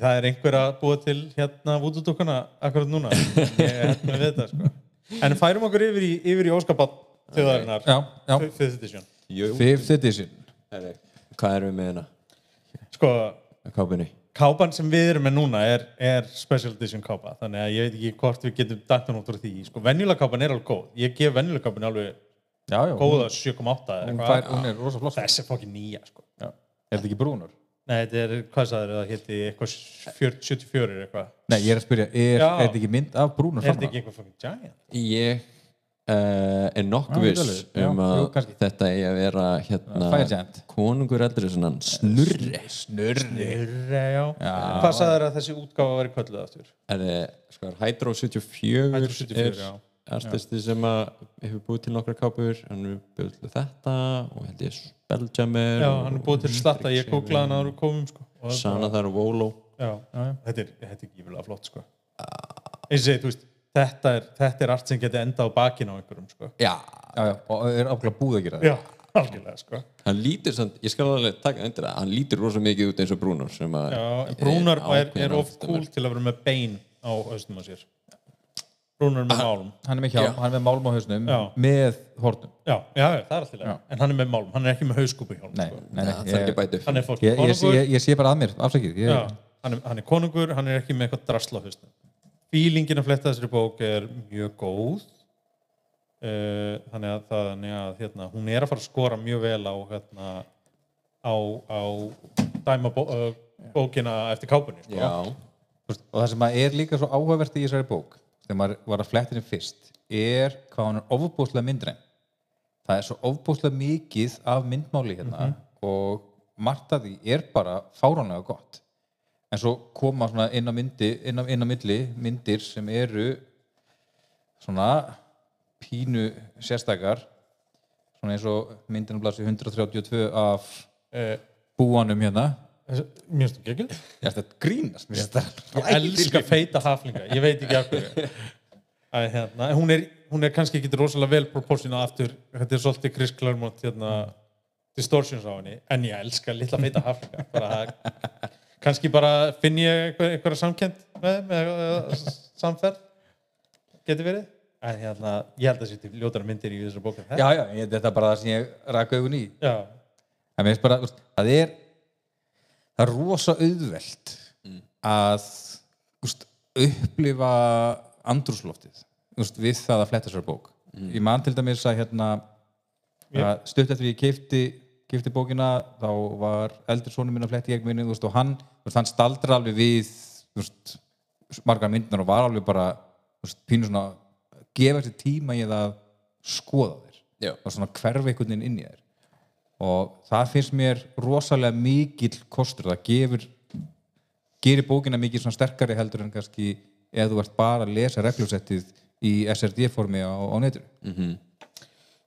það er einhver að búa til hérna vútudukkuna akkurat núna. Ég er hérna við þetta sko. En færum okkur yfir í, yfir í óskapatt þjóðarinnar,
Já, já,
fifth edition.
Jú.
Fifth edition.
Herri, hvað erum við með hérna?
Sko,
að kápinni
kápan sem við erum með núna er, er special edition kápa. Þannig að ég veit ekki hvort við getum dættan út úr því. Sko, venjulega kápan er alveg góð. Ég gef venjulega kápan alveg
Já, já,
góða 7,8 eða
hún,
eitthvað.
fær, hún er rosa floss
þessi er fokkin nýja sko.
Já. Er þetta ekki brúnur?
Nei, þetta er, hvað sagður það hétti eitthvað 40 74 er eitthvað
Nei, ég er að spyrja, er,
Já.
er þetta ekki mynd af brúnur
er þetta ekki eitthvað fokkin giant
ég uh, er nokkuð
Já,
viss.
Já,
um
jú,
að
kannski.
þetta eigi að vera hérna
Fire Giant.
konungur eldri svona snurri
Snurri
Nyrre, já. hvað sagður að þessi útgáfa væri kvölduð aftur
er þið, sko, Hydro 74
Hydro 74,
er
já.
Artisti sem að hefur búið til nokkra kápur hann hefur búið til þetta og held ég Spelljammer
já, hann er búið til slatta, ég googlaði hann áður við komum sko. Það er
Sana þar og Volo.
Já, þetta er, þetta er gífurlega flott sko. eins og segi, þú veist þetta er, þetta er allt sem geti enda á bakinu á einhverjum sko.
já,
Já, já, og er ákveðlega búið að gera það.
Já, algjörlega sko.
hann lítur samt, ég skal alveg taka undir það hann lítur rosa mikið út eins og sem að
já, Brúnar er,
ákveðin
er of cool til að vera með bein á haustum á sér Brúnar er með málum
Hann er með hjálm, hann er með málm á hausnum
Já.
með hornum
já, já, já, það er alltaf lega en hann er með málum, hann er ekki með hauskúpu hjálm
Nei,
sko.
nei, nei
það þarf ekki
ég,
upp
hann er fólk
ég, ég,
konungur.
ég, ég sé bara að mér, afsakið ég,
já, hann, er, hann er konungur, hann er ekki með eitthvað drasla á haustum fílingin að fletta þessari bók er mjög góð. Uh, þannig að, þannig að hérna, hún er að fara að skora mjög vel á hérna, á, á dæma bó, uh, bókina eftir kápunni sko.
já,
og það sem að er líka svo áhugavert í þessari bók þegar maður var að fletta henni fyrst er hvað hann er ofbúslega myndræn. Það er svo ofbúslega mikið af myndmáli hérna og margt af því er bara fáránlega gott. En svo koma svona inn á myndi inn á, inn á milli myndir sem eru svona pínu sérstakar svona eins og myndin á blasi 132 af
uh,
búanum hérna
mér finnst þú ekki
ég ætla að grínast. Mér finnst það
ég elska feita haflinga, ég veit ekki af hverju. Að, hérna, hún, er, hún er kannski ekki rosalega vel proportionað aftur, þetta er svolítið Chris Claremont hérna, distortions á henni. En ég elska litla feita haflinga. Bara, kannski bara finn ég einhver, einhverja samkend með, þeim, eða, eða samferð getur verið. En hérna, ég held að þetta er ljótara myndir í þessar bókar
Já, já, ég, þetta er bara það sem ég raka augun í.
já,
finnst það er, það er rosa auðvelt að þú veist, upplifa andrúsloftið veist, við það að fletta sér bók. Ég man til dæmis að hérna, að stutt eftir ég keifti, keifti bókina, þá var eldur sonur minn að fletti ég minni, þú veist, og hann, hann staldra alveg við, veist, margar myndunar og var alveg bara, veist, pínu svona, gefa sér tíma í það að skoða þér
Já.
og svona hverfa einhvern veginn inn í þér og það finnst mér rosalega mikill kostur. Það gefur gerir bókina mikið svona sterkari heldur en kannski ef þú ert bara að lesa regljósettið í SRD formi á, á netinu.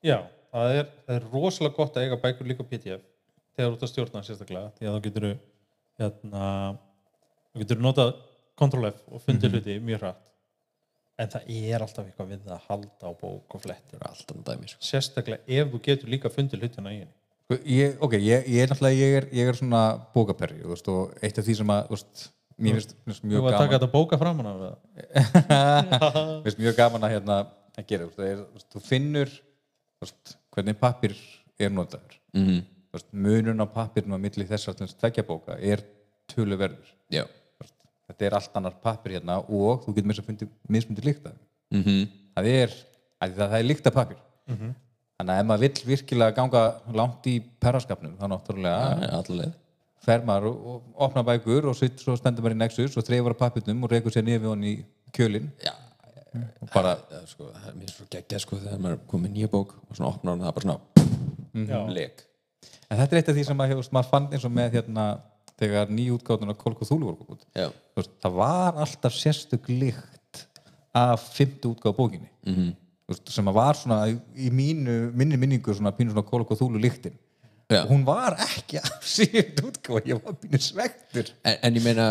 Já, það er, það er rosalega gott að eiga bækur líka PDF þegar þú ert að stjórna sérstaklega því að þá getur hérna, þú getur notað Ctrl F og fundið hluti mjög hratt. En það er alltaf eitthvað við að halda á bók og flettir.
Alltaf dæmi sko.
sérstaklega ef þú getur líka fundið hlutina í henni
ég, ok, ég, ég er náttúrulega ég er, ég er svona bókaperri þú veist, og eitt af því sem að þú veist, mér finnst finnst
Þú
mjög
var að taka
gaman
þetta bóka framan af það
mér finnst mjög gaman að, hérna, að gera þú veist, er, þú veist, þú finnur þú veist, hvernig pappir er notaður.
Mm -hmm.
Þú veist, munurinn á pappirnum á milli þessar tvekja bóka er töluverður.
Já.
Þú veist, þetta er allt annar pappir hérna og þú getur með þess að fundi mismundi líkta
mm
það er, að það, er líkta pappir þannig að ef maður vill virkilega ganga langt í perraskapnum þá náttúrulega
allaveg
fer maður og, og opna bækur og sitt, svo stendur maður í Nexus og þreifur á pappirnum og reykur sér niður við hann í kjölinn.
Já,
og bara,
það, er sko, það er mér svo geggjað sko þegar maður er komið nýja bók og svona opnar hann það er bara svona
Já.
lek
en þetta er eitt af því sem maður, hefur, maður fann eins og með hérna þegar nýjútgáðun af Kolko Þúlu voru út. það var alltaf sérstök lykt af fymtu útgáð bókinni.
Mm
veist, sem var svona í, mínu, minni minningu svona pínu svona Kolko Þúlu lyktin.
Já.
og hún var ekki af síðan útgáð ég var pínu svektur
en, en ég meina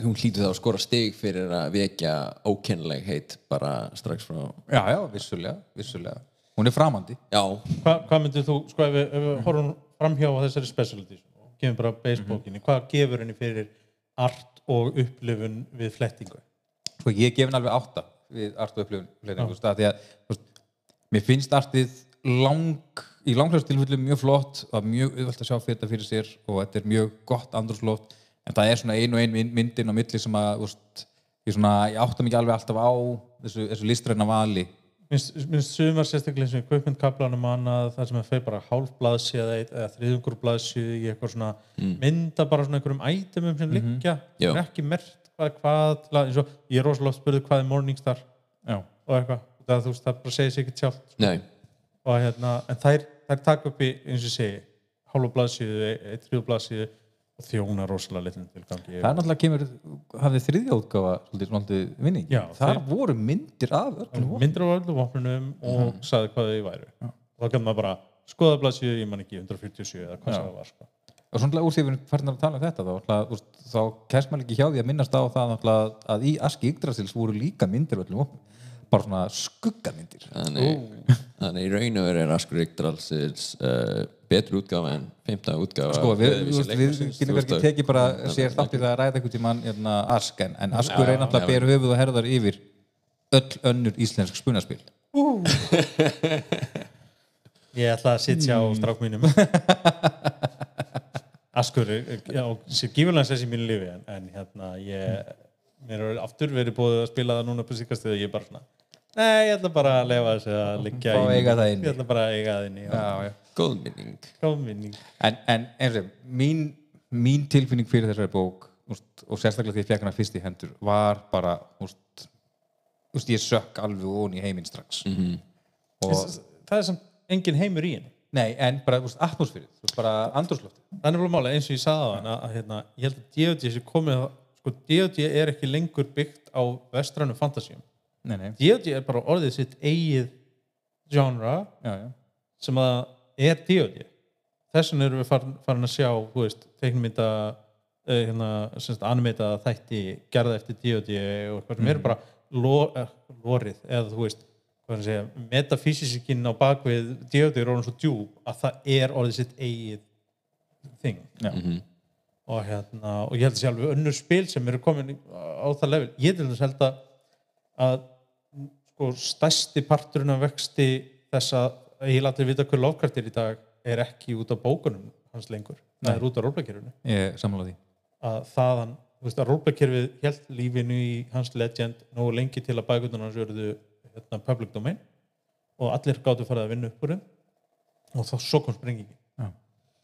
hún hlýtur þá að skora stig fyrir að vekja ókennileg heit bara strax frá
já, já, vissulega, vissulega. Hún er framandi.
Já,
Hva, Hvað myndir þú, sko ef við, ef við horfum framhjá á þessari specialty og gefum bara basebókinni, hvað gefur henni fyrir art og upplifun við flettingu?
sko ég gef henni alveg átta við art og upplifun fleiri, þú veist, að því að veist, mér finnst artið lang í langlega tilfellum mjög flott og mjög auðvelt að sjá fyrir þetta fyrir sér og þetta er mjög gott andrúsloft en það er svona ein og ein mynd- myndin á milli sem að veist, ég, ég átta mikið alveg alltaf á þessu, þessu listræna vali.
Minnst, sumar sérstaklega eins og í kaupmyndkaplanum annað þar sem það feir bara hálf blaðsíða eða þriðungur blaðsíðu í eitthvað svona mynda bara svona einhverjum ætemum sem liggja
Já.
sem er ekki mert hvað, hvað til að- eins og ég er rosalega oft spurði hvað er Morningstar
já,
og eitthvað það, þú veist, það bara segir sér ekki
nei.
Og hérna, en þær, þær taka upp í eins og segi, hálfa blaðsíðu eitt þriðu blaðsíðu og þjóna rosalega litlum tilgangi.
Það er náttúrulega kemur hafði þriðja útgáfa svolítið, vinning.
Já,
þar
þeir-
voru myndir af öllum vopnum.
myndir á öllum vopnunum og sagði hvað þau væru. Og þá kannu maður bara skoða blaðsíðu, ég man ekki 147 eða hvað sem það var sko.
Og svona úr því að við farin að tala um þetta þá, veist, þá kemst maður ekki hjá því að minnast á það náttúrulega að í Aski Yggdrasils voru líka myndir öllum vopnum bara svona skuggamyndir.
Þannig, þannig í raun og veru er Askur Yggdrasils uh, betri útgáfa en fimmta útgáfa
sko, við, við,
veist
kannski
að-
tekið bara sér þátt í það að ræða einhvern tímann hérna, Ask en, en Askur er náttúrulega
já,
ber höfuð og herðar yfir öll önnur íslensk spunaspil
ég ætla að sitja á strák mínum Askur já, sé gífurlega sess í mínu lífi en, en hérna ég mér er aftur verið búið að spila það núna på síkast og ég er bara svona nei, ég ætla bara að lefa þessu að liggja í- ég ætla bara að eiga það inni já.
já, já.
góð minning
góð minning
en, en eins og mín, mín tilfinning fyrir þessari bók úst, og sérstaklega því ég fekk hana fyrst í hendur var bara úst, úst, ég sökk alveg ón í heiminn strax
Mhm.
og,
það er samt engin heimur í henni
nei, en bara úst, bara andrúslofti
Það er bara mála eins og ég sagði hann að, að hérna, ég held að D.O.D. sé komið að- sko, D.O.D. er ekki lengur byggt á vestrænum fantasíum.
nei, nei,
D.O.D. er bara orðið sitt eigið genre
já, já
sem að er D.O.D. Þess vegna erum við farin, farin að sjá þú veist, teiknumynda uh, hérna, semst, animita þætti gerða eftir D.O.D. og eitthvað sem eru bara lo, uh, lorið eða þú veist metafísisikinn á bakvið D.O.D. er orðin svo djúb að það er orðið sitt eigið þing.
Já.
og, hérna, og ég held að sé alveg önnur spil sem eru komin á það level. Ég til þess held að, að sko, stærsti parturinn af vexti þess að ég allir vita hver Lovecraft er í dag er ekki út af bókunum hans lengur. Það er út af rólbækjörunu
ég sammála því.
Að þaðan, þú veist að rólbækjörfið held lífinu í hans legend nógu lengi til að bækunan hans verðu hérna, public domain og allir gáttu farið að vinna upp úr þeim og þá svo kom sprengingin.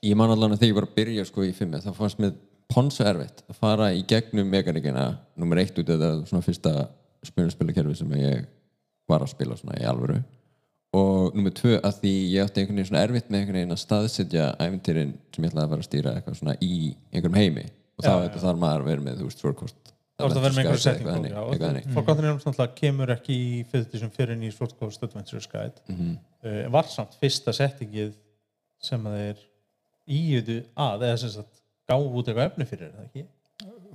Ég man allan að þegar ég var að byrja sko í fimmi þá fannst mér ponsu erfitt að fara í gegnum mekanikina nummer eitt út eða svona fyrsta spunarspilakerfi sem ég var að spila svona í alvöru. Og nummer tvö að því ég átti einhvern veginn svona erfitt með einhvern veginn að staðsetja æfintýrin sem ég ætlaði að fara að stýra eitthvað svona í einhverjum heimi. Og þá þetta þarf maður að vera með þú veist Swordcoast
þá er það verið með einhverju setting. Forgotten Realms náttúrulega kemur ekki í fyrðutísum fyrir í Sword Coast Adventure Guide
Mhm.
uh, var samt fyrsta settingið sem að þeir íudu að eða sem sagt gáfu út eitthvað efni fyrir það ekki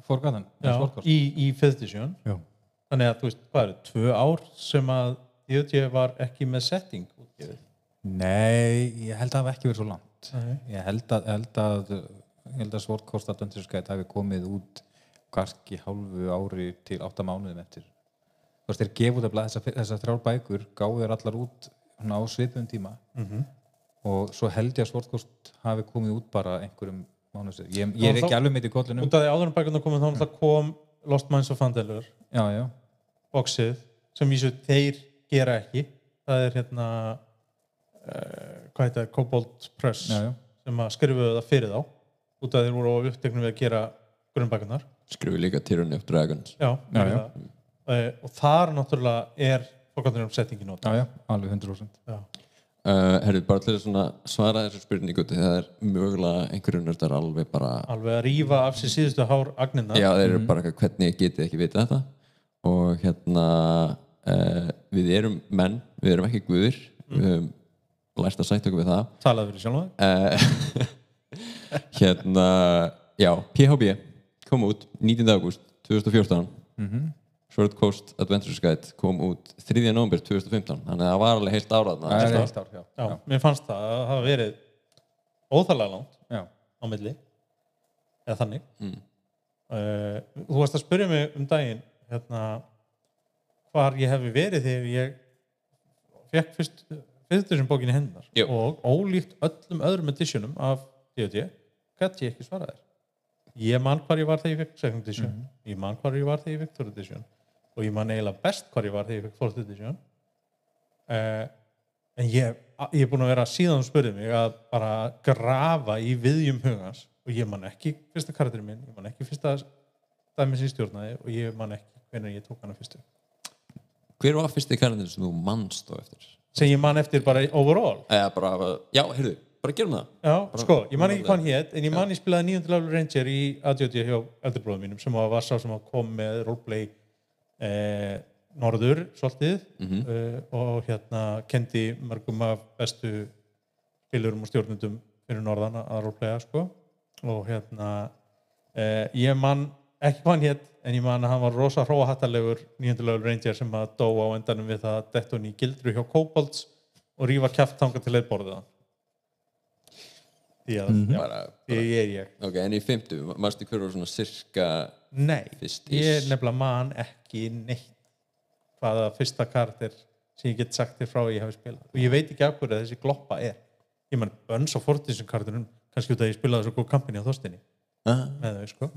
Forgotten,
Já, í, í fyrðutísjón
Já.
þannig að þú veist, hvað eru, tvö ár sem að IOT var ekki með setting útgefið
Nei, ég held að það hafi ekki verið svo langt
Nei.
ég held að, held að, ég held að Sword Coast Adventures Guide hafi komið út kannski hálfu ári til átta mánuðum eftir. Þú veist, þeir gefa út að þessar þessa þrjár bækur gáðu þeir allar út á svipum tíma.
Mhm.
og svo held ég að Sword Coast hafi komið út bara einhverjum mánuðum. Sér ég, ég er
Og þá-
ekki alveg mitt í kollunum
út af því áður en bækundar komið þá náttúrulega kom Lost Minds of Fandelur boxið sem vísu þeir gera ekki. Það er hérna uh, hvað heit það, Cobalt Press
já, já.
sem að skrifuðu það fyrir þá. Út af því þeir voru á uppteknum við að gera grunnbækunar
skrifu líka Tyranny of Dragons.
Já,
Já,
já, það. Uh, og þar náttúrulega er fólkandur um settingi nót
já, já, alveg 100%
já.
uh, herrið, bara til að svona svara þessu spurningu það er mögulega einhverju nördar alveg bara
alveg að rífa af sér síðustu hár agnina
já, þeir eru bara eitthvað, hvernig getið ekki vitað þetta. Og hérna uh, við erum menn, við erum ekki guðir. Við höfum lært að sætta okkur við það.
Talaði fyrir sjálf
uh, hérna já, PHB kom út 19. august 2014 Sword Coast Adventures Guide kom út 3. november 2015 þannig að það var alveg heilt árað
það heilt ár, já,
já, mér fannst það að það hafa verið óþarlega langt
já.
á milli eða þannig
Mm.
uh, þú varst að spyrja mig um daginn hérna hvar ég hefði verið þegar ég fekk fyrst fyrst þessum bókinni hennar
Jú.
og ólíkt öllum öðrum editionum af D&D gæti ég ekki svara þér ég man hvar ég var þegar ég fekk second edition. Ég man hvar ég var þegar ég fekk third edition. Og ég man eiginlega best hvar ég var þegar ég fekk fourth edition. Uh, en ég, ég er búin að vera síðan þú spurði mig að bara grafa í viðjum hugans. Og ég man ekki fyrsta karakterinn minn, ég man ekki fyrsta dæmi sem ég stjórnaði og ég man ekki hvernig ég tók hana fyrstu.
Hver var fyrsti kalendin sem þú mannst á eftir?
sem ég man eftir bara overall.
Eða bara, já, heyrðu, bara gerum það
Já, sko, ég man ekki hvað hann hét en ég man ég spilaði 9. level ranger í ADHD hjá eldurbróðum mínum sem var sá sem kom með roleplay eh, norður svolítið eh, og hérna kendi mörgum af bestu spilurum og stjórnundum fyrir norðan að roleplaya sko og hérna eh, ég man ekki hvað hann hét en ég man að hann var rosa hróahattalegur 9. level ranger sem að dó á endanum við það að detta hún í gildru hjá Kobolds og rífa kjaft þangað til leið borðið hann því að já,
bara,
því ég er ég.
Ok, en í fymtu, mannstu hver var svona sirka
nei,
Fyrst
ég
ís.
nefnilega man ekki neitt hvaða fyrsta karakter sem ég get sagt þér frá ég hafi spilað. Og ég veit ekki af hverju þessi gloppa er. Ég man Bönns og Fortisum karakterinn kannski út að ég spilaði svo góð kampinni á þóstinni
ah,
með þau sko.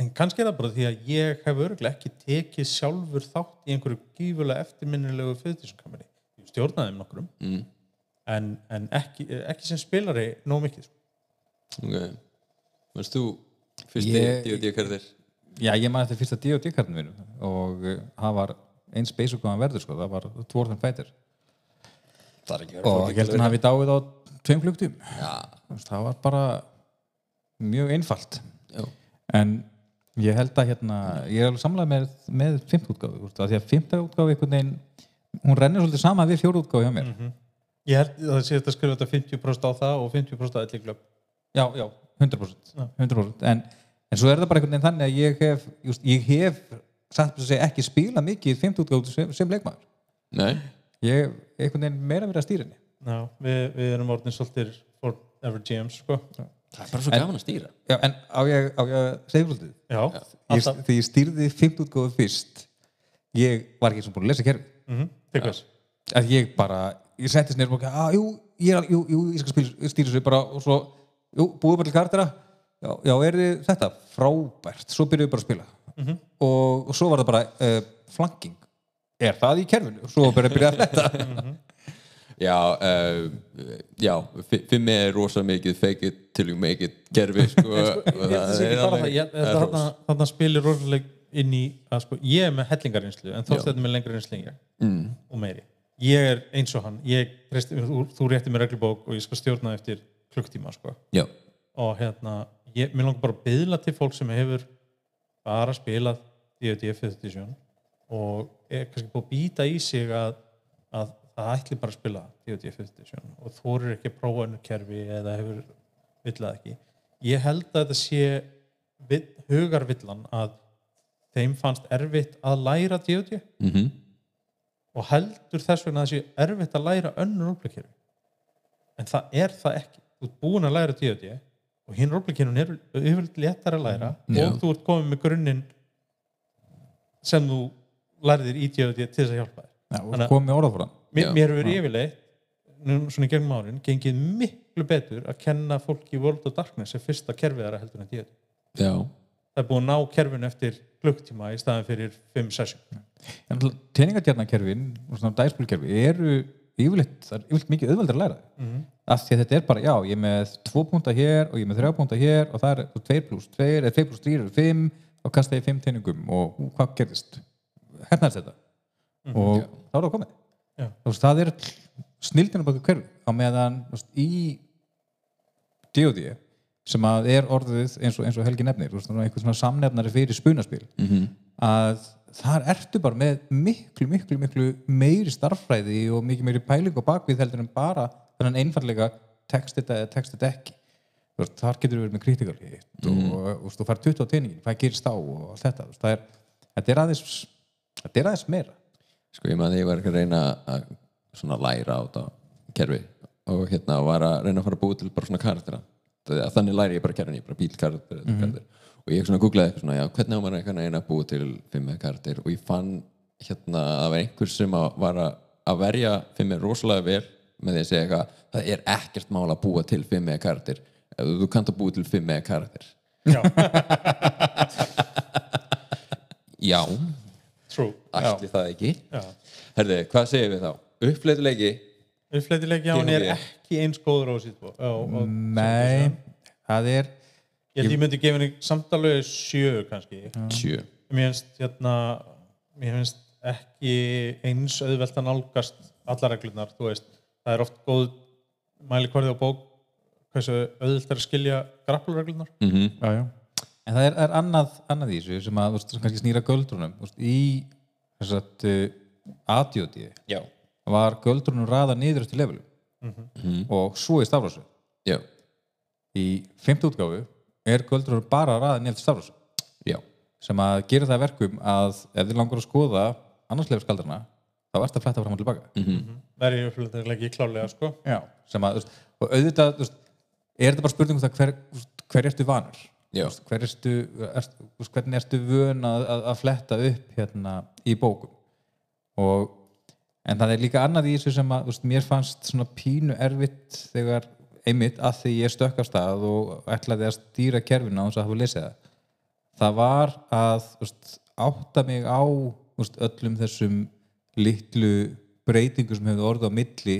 En kannski er það bara því að ég hef örgulega ekki tekið sjálfur þátt í einhverju gífulega eftirminnilegu fyrðtísumkampinni ég stjórnaði um nokkrum.
Mm,
en, en ekki, ekki sem spilari nóg mikið.
Ok. Mannst þú fyrsti
Ég-
D&D karakter
já, ég man eftir fyrsta D&D kartinu mínu og það var eins basic og hann verður sko, það var Dwarf and Fighter.
Er
og ég held að hann hafi dáið á tveim klukktum
já,
það var bara mjög einfalt.
Já,
en ég held að hérna ég er alveg samlega með, með fimmt útgáfi því að fimmta útgáfi hún rennir svolítið sama við fjóru útgáfi hjá mér
ég held að það sé að skrifa þetta 50% á það og 50% á elli glögg
já, já, 100%, 100%. En, en svo er það bara einhvern veginn þannig að ég hef just, ég hef, satt að segja, ekki spilað mikið fimmt útgáfi sem, sem leikmaður.
Nei.
Ég hef einhvern veginn meira verið að stýra henni.
Já, við, við erum orðin svolítið forever GMs sko.
það er bara svo gaman að stýra.
Já, en á ég, á ég að segja svolítið?
Já,
ég, þegar ég stýrði fimmt útgáfi fyrst ég var ekki sem búin að lesa kerfi
mm Til hvers?
að ég bara, ég settist nefnir og ekki, að jú, ég, er, jú, jú, ég skal spila, stýra þessu bara. Og svo, jú, búið bara til kartera já, já, er þið þetta? Frábært, svo byrjuðu bara að spila. Og, og svo var það bara uh, flanking, er það í kerfinu? Svo bara að byrja þetta.
Já, uh, já fi- fimmi er rosa mikið fake it till you make it gerfi sko, og
held að spilir rosalega inn í að sko, ég er með hellingareynslu en með lengri reynslu en ég.
Mm,
og meiri. Ég er eins og hann. Ég, treysti, þú, þú rétti mér reglubók og ég skal stjórna eftir klukktíma sko. og hérna, ég, mér langar bara að byðla til fólk sem hefur bara spilað D&D 5th edition og er kannski búið að býta í sig að, að það ætli bara að spila D&D 5th edition og þorir ekki að prófa önnur kerfi eða hefur villað ekki. Ég held að þetta sé vill, hugarvillan að þeim fannst erfitt að læra D&D
mm
og heldur þess vegna að það sé erfitt að læra önnur rúblekerfi en það er það ekki. Þú ert búin að læra D&D og hinn rúblekerfin er yfirleitt léttar að læra
Já.
og þú ert komið með grunninn sem þú lærðir í D&D til þess að hjálpa þér.
Já, og komið orðafóran
mér, hefur yfirleitt nú svona í gegnum árin gengið miklu betur að kenna fólki í World of Darkness sem fyrsta kerfið þeirra heldur en D&D
já,
það er búin að ná kerfinu eftir klukktíma í staðin fyrir 5 session
Tjeningardjarnakerfin og svona dæspilkerfi eru yfirleitt, það er yfirleitt mikið auðveldur að læra mm
Mhm.
af því að þetta er bara, já, ég er með 2 púnta hér og ég er með 3 púnta hér og það er 2 pluss 2, eða 2 pluss 3 eru 5 og kasta ég 5 teiningum og ú, hvað gerðist? Hernaðist þetta og þá er það komið
Já.
Þú veist, það er snildinu baka hverfi á meðan þú veist, í D.O.D. sem að er orðið eins og, eins og Helgi nefnir veist, svona samnefnari fyrir spunaspil
Mhm.
að þar ertu bara með miklu, miklu, miklu meiri starffræði og mikið meiri pæling og bakvið heldur en bara þennan einfallega text þetta eða text þetta ekki. Þar getur við verið með critical hit og, og, og þú fær 20 á teiningin, hvað gerist á og allt þetta, það er, þetta er aðeins þetta er aðeins meira.
Sko ég maður því ég var að reyna að svona læra á þetta kerfi og hérna var að reyna að fara að búa til bara svona karaktera þannig læri ég bara kerfin, ég bara bíl karakter, karakter. og ég svona googlaði svona, já, hvernig á maður að reyna að búa til fimm karakter og ég fann hérna að það var einhver sem að var að, verja fimm rosalega vel með því að segja eitthvað, það er ekkert mál að búa til fimm karakter ef þú kannt að búa til fimm karakter
Já,
já,
true.
Ætli það ekki. Herði, hvað segir við þá? uppleituleiki
Uppfleitileiki á hann er ekki eins góður á á,
Nei, það er
Ég held ég myndi gefa henni samtalegu sjö kannski.
Sjö.
Mér finnst hérna mér finnst ekki eins auðvelt að nálgast allar reglurnar þú veist, það er oft góð mælikvarði á bók hversu auðvelt er að skilja grappulreglunar
mm
já, já. En það er, er annað, annað í þessu sem að þú veist, kannski snýra göldrunum. Veist, í þess var göldrunum raða niður eftir levelum. Og svo í stafrásu
já,
í fimmtu útgáfu er göldrunum bara raða niður eftir stafrásu
já.
Sem að gera það að verkum að ef þið langar að skoða annarsleif skaldarna þá ert að fletta fram og tilbaka.
Það er í uppfleitileiki klálega sko.
Já. sem að, þú veist, og auðvitað þú veist, er þetta bara spurning um það hver, hver ertu veist, hver ertu, veist, hvernig ertu vön að, að, að fletta upp hérna í bókum? Og en það er líka annað í þessu sem að veist, mér fannst svona pínu erfitt þegar einmitt að því ég stökk af stað og ætlaði að stýra kerfinu á þess að hafa lesið það. Það var að veist, átta mig á veist, öllum þessum litlu breytingu sem hefur orðið á milli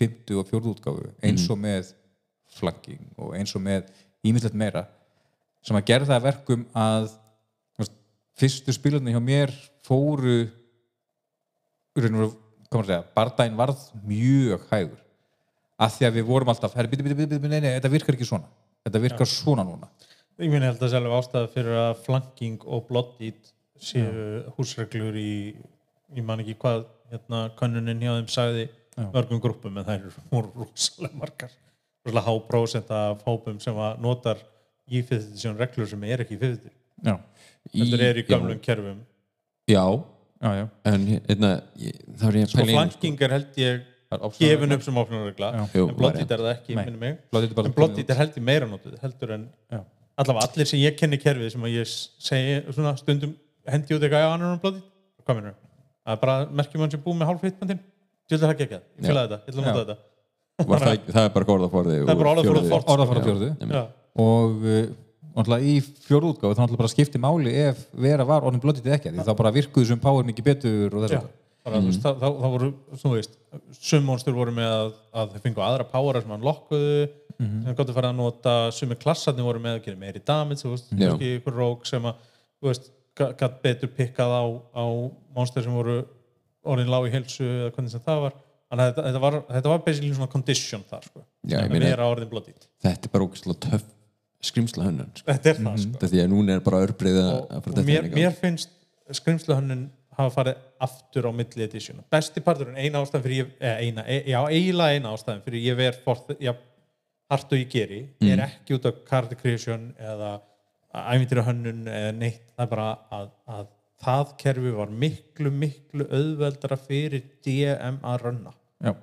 50 og 40 útgáfu eins og með flagging og eins og með ímislegt meira sem að gera það að verkum að fyrstu spilarnir hjá mér fóru maður að segja, bardaginn varð mjög hægur. Af því að við vorum alltaf, herri, bíti, bíti, bíti, bíti, nei, nei, þetta virkar ekki svona. Þetta virkar svona núna.
Ég minn held að það er alveg ástæða fyrir að flanking og bloddít séu húsreglur í ég man ekki hvað hérna, könnunin hjá þeim sagði mörgum grúpum en það eru rosalega margar. Rosalega há prósent af hópum sem að notar í fyrðutisjón reglur sem er ekki í fyrðutisjón
já,
þetta er í gamlum kerfum.
Já,
já, já,
en hérna ég- þá er ég að
sko
pæla í einu,
flanking er held ég
Það
gefin upp sem opnarregla
Jú,
en bloddít er það ekki, minnum mig. En bloddít er held ég meira notuð heldur en allavega allir sem ég kenni kerfið sem að ég segi svona stundum hendi út eitthvað já, hann er um bloddít hvað minnur það er bara merkjum hann sem búið með hálf hitbandinn ég vil það ekki ekki það, ég fylgði þetta, ég vil að nota þetta.
Það, það er bara
Það orðaforði já,
og uh, náttúrulega í fjórðu útgáfu þá náttúrulega bara skipti máli ef vera var orðin blótið ekki því þá bara virkuðu sem power mikið betur og þess að
Bara, mm. það, það, það voru, þú veist sum monstur voru með að, að þeir fengu aðra powera sem hann lokkuðu sem gáttu fara að nota, sumi klassarnir voru með að gera meiri damage, þú veist, kannski ykkur rók sem að, þú veist, gætt betur pikkað á, á monstur sem voru orðin lág í heilsu eða hvernig sem það var. Þannig að þetta, þetta, var, þetta var basically svona condition þar, sko,
Já, ég
sem
meina-
er að orðin bloddít
þetta er bara ógæslega töff skrimsla hönnun sko.
þetta er það sko.
Þetta því að núna er bara örbreyða
og, og mér, mér finnst skrimsluhönnun hafa farið aftur á milli edition besti parturinn, eina ástæðan fyrir ég eða eina, e, já, eiginlega eina ástæðan fyrir ég ver forth, já, hart og ég geri er ekki út af card creation eða æfintir hönnun eða neitt, það er bara að, að það kerfi var miklu, miklu auðveldara fyrir DM að rönna
Já.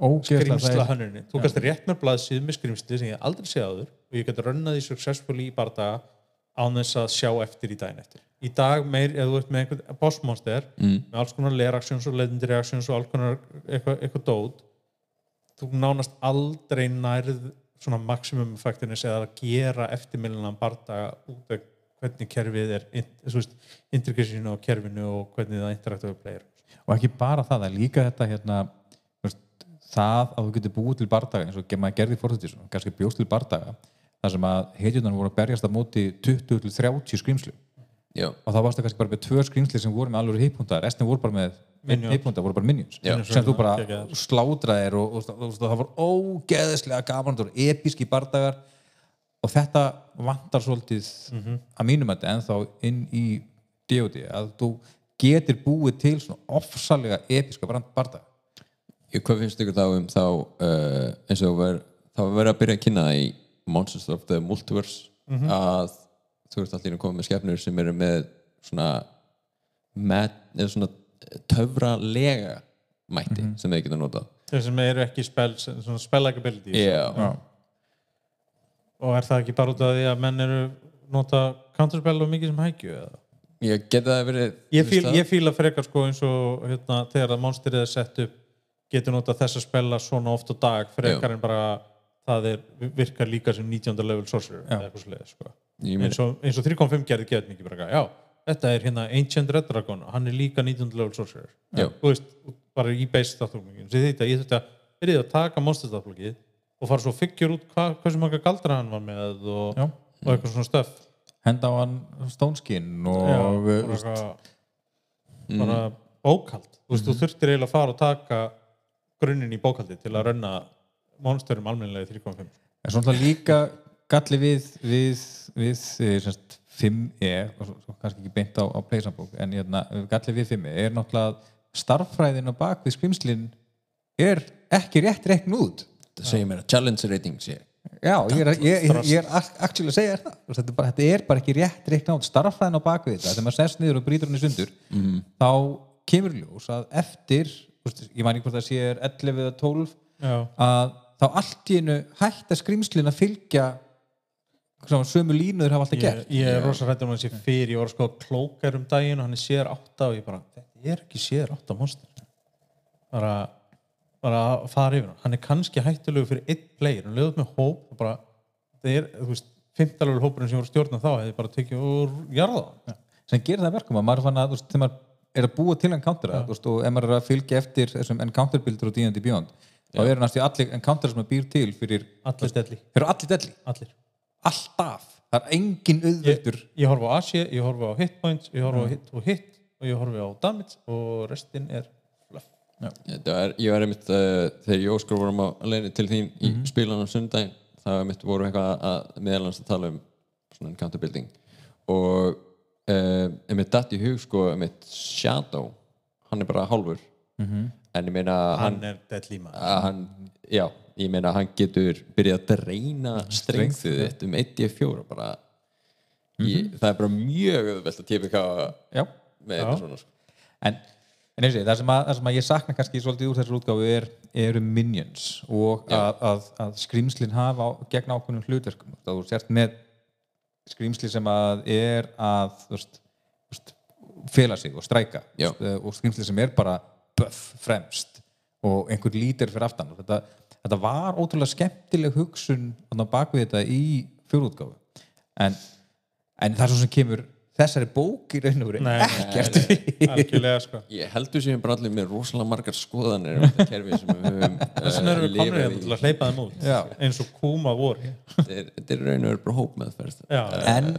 Skrimsla hönnunin. Þú kannski rétt með blaðsíð með skrimsli sem ég aldrei séð áður og ég geti rönnað því successfully í bardaga án þess að sjá eftir í daginn eftir. Í dag meir, ef þú ert með einhvern bossmonster mm. með alls konar leiraksjóns og legendary actions og alls konar eitthvað, eitthvað dót þú nánast aldrei nærð svona maximum effektinis eða að gera eftirmillinan bardaga út af hvernig kerfið er in- þú veist, integration á kerfinu og hvernig það interaktuður player
og ekki bara það, það er líka þetta hérna, það að þú getur búið til bardaga eins og maður gerði fórþjóttis kannski bjóst til bardaga þar sem að heitjurnar voru að berjast á móti 20 til 30 skrýmslu
Já,
og þá varstu kannski bara með tvö skrýmsli sem voru með alveg heipunta, restin voru bara með heipunta, voru bara minions.
Já.
sem þú bara slátraðir og, og, og, og það var ógeðislega gaman, það episki bardagar. Og þetta vantar svolítið að mínum að ennþá inn í D.O.D. að þú getur búið til svona ofsalega episka bardaga
hvað finnst ykkur þá um þá uh, eins og ver, þá verið að byrja að kynna það í Monsters of the Multiverse að þú ert allir að koma með skepnur sem eru með svona með, svona töfralega mætti sem þeir geta notað.
Þeir sem eru ekki spell, svona spell ability
Já,
og er það ekki bara út af því að menn eru nota counterspell og mikið sem hækju eða?
ég geta það verið
ég, fíl,
það?
ég fíla frekar sko eins og hérna, þegar að monsterið er sett upp getur nota þessa spella svona oft á dag frekar en bara það er, virkar líka sem 19. level sorcerer svoleiðis, sko. Eins og, og 3.5 gerði geðt mikið bara já, þetta er hérna Ancient Red Dragon, hann er líka 19. level sorcerer
Já.
þú veist, bara í base staflugin þetta, ég þurfti að byrja að taka monster staflugið og fara svo að figure út hva, hversu marga galdra hann var með og, og eitthvað svona stöf
henda á hann stónskinn og
Já, bara,
veist,
eitthvað- bara bókald þú veist, þú þurftir eiginlega að fara og taka grunninn í bókaldi til að renna monsterum almennilega í 3.5
en svona líka galli við við, við eh, semst, 5e og svo, svo kannski ekki beint á, á pleysambók en hérna, galli við 5e er náttúrulega starffræðin á bak við skrimslin er ekki rétt reikn út.
Það segir mér að challenge rating sé
Já, ég er, ég, ég, ég er actually að segja það. Þetta, er bara, þetta er bara ekki rétt reikna út. Starffræðin á bakvið þetta, þegar maður sest niður og brýtur hann í sundur þá kemur ljós að eftir ég mæni hvort það sé er 11 eða 12
Já.
að þá allt í hennu hætta skrimslin að fylgja svona, sömu línuður hafa alltaf
ég,
gert.
ég er rosa hrættur um að sé fyrir ég var að skoða klókar um daginn og hann er sér átta og ég bara, þetta er ekki sér átta monster. Bara bara að fara yfir hann. Hann er kannski hættulegu fyrir einn player. Hann lögðum með hóp og bara það er, þú veist, fimmtalögur hópurinn sem voru að stjórna þá hefði bara tekið og jarða hann
sem gerir það að verkum að maður fann að þú veist, þegar maður er að búa til encountera þú veist, og ef maður er að fylgja eftir þessum encounter buildur og D&D Beyond þá eru næstu allir encounter sem maður býr til fyrir,
allir stedli,
fyrir allir delli.
Allir.
Alltaf, það er engin
ég,
auðvöldur
ég horfa á AC, ég horfa á hit points ég horfa á hit og hit og ég horfa á damage og restin er fluff.
Þetta er, ég var einmitt uh, þegar ég og Óskar vorum á leiðinni til þín í mm spilan á sundaginn það var einmitt voru eitthvað að meðalans að tala um svona encounter building. Og uh, einmitt datt í hug sko einmitt Shadow. Hann er bara hálfur. -hmm. en ég meina hann,
hann er deadly
að hann já, ég meina hann getur byrjað að dreina strengþið þitt um 1-4 bara. Ég, það er bara mjög auðvelt að TPK
já.
með þetta svona sko.
en, en eins og ég, það sem, að, það sem að ég sakna kannski svolítið úr þessar útgáfu er, eru minions og að, að, að skrýmslin hafa á, gegn ákveðnum hlutverkum. Þá þú sért með skrýmsli sem að er að veist, fela sig og stræka veist, og skrýmsli sem er bara buff fremst og einhver lítir fyrir aftan. Þetta, þetta var ótrúlega skemmtileg hugsun þarna á bakvið þetta í fjórútgáfu en, en það er svo sem kemur þessari bók í raun og veru
Nei,
ekkert
sko.
Ég heldur sem bara allir með rosalega margar skoðanir um þetta kerfi sem við höfum
þess vegna erum við komin
í.
hérna til að hleypa þeim út
Já.
eins og kúma voru
Þetta er- raun og verið bara hóp með það
já,
en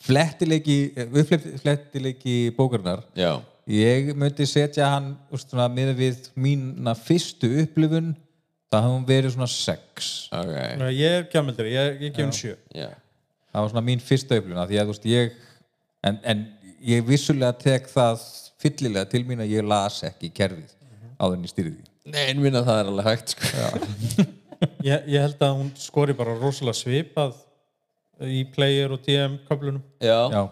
flettileiki við flettileiki bókarnar
Já,
ég myndi setja hann með við mína fyrstu upplifun það hafði verið svona sex.
Ok.
Ég er gjamildri, ég, ég gef henni sjö.
Já,
það var svona mín fyrsta upplifun af því að þú veist ég en, en ég vissulega tek það fyllilega til mín að ég las ekki kerfið áður en ég stýrði því.
Nei, en minna það er alveg hægt sko.
ég, ég held að hún skori bara rosalega svipað í player og DM köflunum.
Já,
já,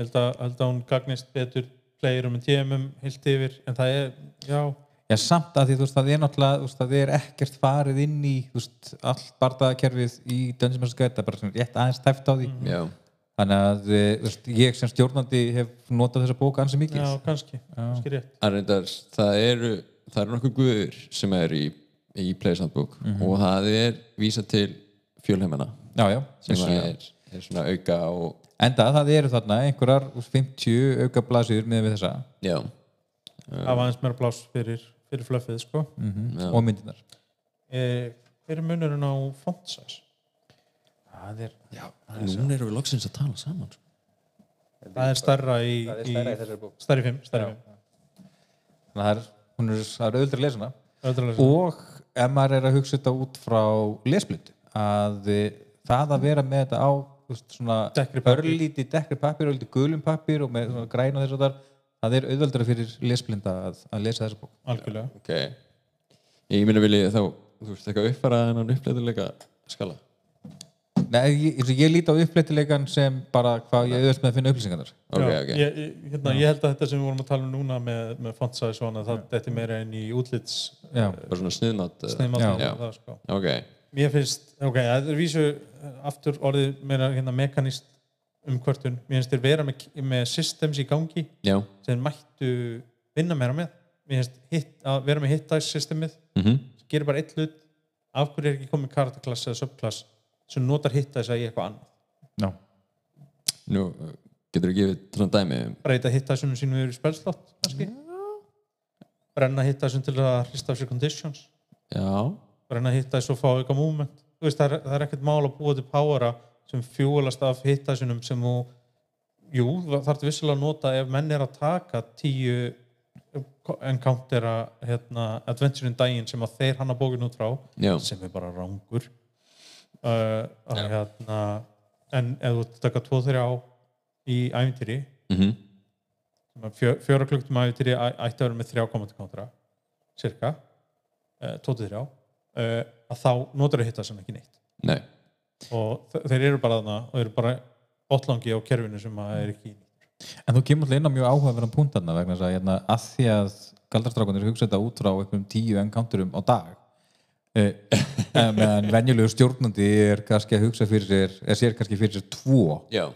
held að, held að hún gagnist betur playerum en DM-um heilt yfir en það er, já,
já samt að því þú veist það er náttúrulega þú veist það er ekkert farið inn í þú veist all bardakerfið í Dungeons Master Guide það er bara svona rétt aðeins tæft á því.
Já,
þannig að eh, veist, ég sem stjórnandi hef notað þessa bóka ansi mikið
já, kannski kannski rétt
að reyndar það eru það eru nokkuð guður sem eru í, í Players Handbook og það er vísa til fjölheimana
já, já,
sem
vissulega.
er, er svona auka og
enda það eru þarna einhverjar úr 50 auka blasir með við þessa
já,
það var aðeins meira pláss fyrir, fyrir fluffið sko.
já.
og myndinar
eh, hver er munurinn á font size?
Það er,
já, núna erum við loksins að tala saman sko.
það er stærra í,
er í þessari bók.
stærri 5 stærri 5
þannig að það er, er, er auðvitað að lesa hana.
Öðrulega-
og ef maður er að hugsa þetta út frá lesblindu að það að vera með þetta á svona
Dekkri pappír.
örlíti dekkri pappir, örlíti gulum pappir og með svona græn og þess að það er auðveldara fyrir lesblinda að, að lesa þessa bók.
Algjörlega.
Ok. Ég minna viljið þá, þú veist, eitthvað uppfara þennan uppleituleika skala
Nei, ég, og ég líti á uppleitileikan sem bara hvað ég auðvelt með að finna upplýsingarnar.
Ok,
Já,
ok,
Ég, ég, hérna, ég held að þetta sem við vorum að tala um núna með, með font size svona, það þetta er meira enn í útlits
Já,
bara svona sniðmátt eða-
sneiðmátt
Já.
það sko.
Ok,
Mér finnst, ok, það er vísu eh, aftur orðið meira hérna, mekanist umkvörtun, mér finnst þér vera með, með systems í gangi
já.
sem mættu vinna meira með. Mér finnst hit, að vera með hit dice systemið.
Mm
sem gerir bara eitt hlut. Af hverju er ekki komið karakterklass eða subklass sem notar hit dice að í eitthvað annað.
Já,
nú, uh, getur þú gefið svona dæmi um
breyta hit dice sínum yfir í spelslott kannski. Brenna hit dice til að hrista af sér conditions.
Já,
brenna hit dice og fá eitthvað movement. Þú veist, það, er, það er ekkert mál að búa til powera sem fjúlast af hit dice-unum sem þú jú, þarf vissilega að nota ef menn er að taka tíu encountera hérna, adventure in daginn sem að þeir hanna bókin út frá
já,
sem er bara rángur uh, að, hérna, en ef þú taka 2-3 á í ævintýri
mhm.
fjö, fjóra klukktum ævintýri æ- ætti að vera með 3 komandi countera cirka uh, 2-3 uh, að þá notar þau hitta sem ekki neitt.
Nei,
og þe- þeir eru bara þarna og eru bara botlangi á kerfinu sem að er ekki
En þú kemur alltaf inn á mjög áhugaverðan punkt þarna vegna þess að, hérna, að því að galdrastrákunir hugsa þetta út frá einhverjum tíu encounterum á dag en meðan venjulegu stjórnandi er kannski að hugsa fyrir sér er sér kannski fyrir sér tvo.
Já,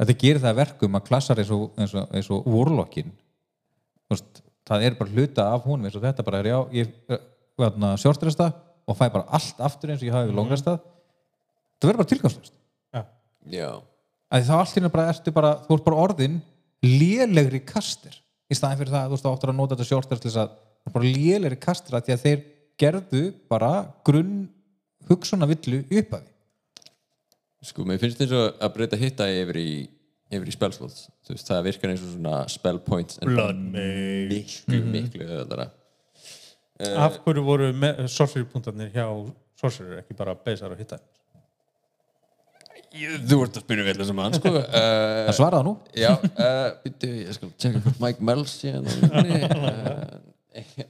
þetta gerir það að verkum að klassar eins og, eins og, eins og Warlockin þú veist, það er bara hluta af honum eins og þetta bara er já ég hérna, sjórstresta og fæ bara allt aftur eins og ég hafi við longresta það verður bara tilgangslust
Já,
já.
Að þá allt hérna bara ertu bara þú ert bara orðin lélegri kastir í staðin fyrir það að þú áttur að nota þetta er bara lélegri kastir að því að þeir gerðu bara grunn hugssuna villu upp að því
sko, mér finnst þess að breyta hitta yfir í yfir í veist, það virkar eins og svona spell points en bara miklu, miklu öðvöldara
af hverju voru sorcery punktarnir hjá sorcerer ekki bara beisar og hitta
þú ert að spyrja vel þessum mann sko. Uh,
það svaraða nú.
já, uh, býttu, ég skal tjekka Mike Mells hérna uh,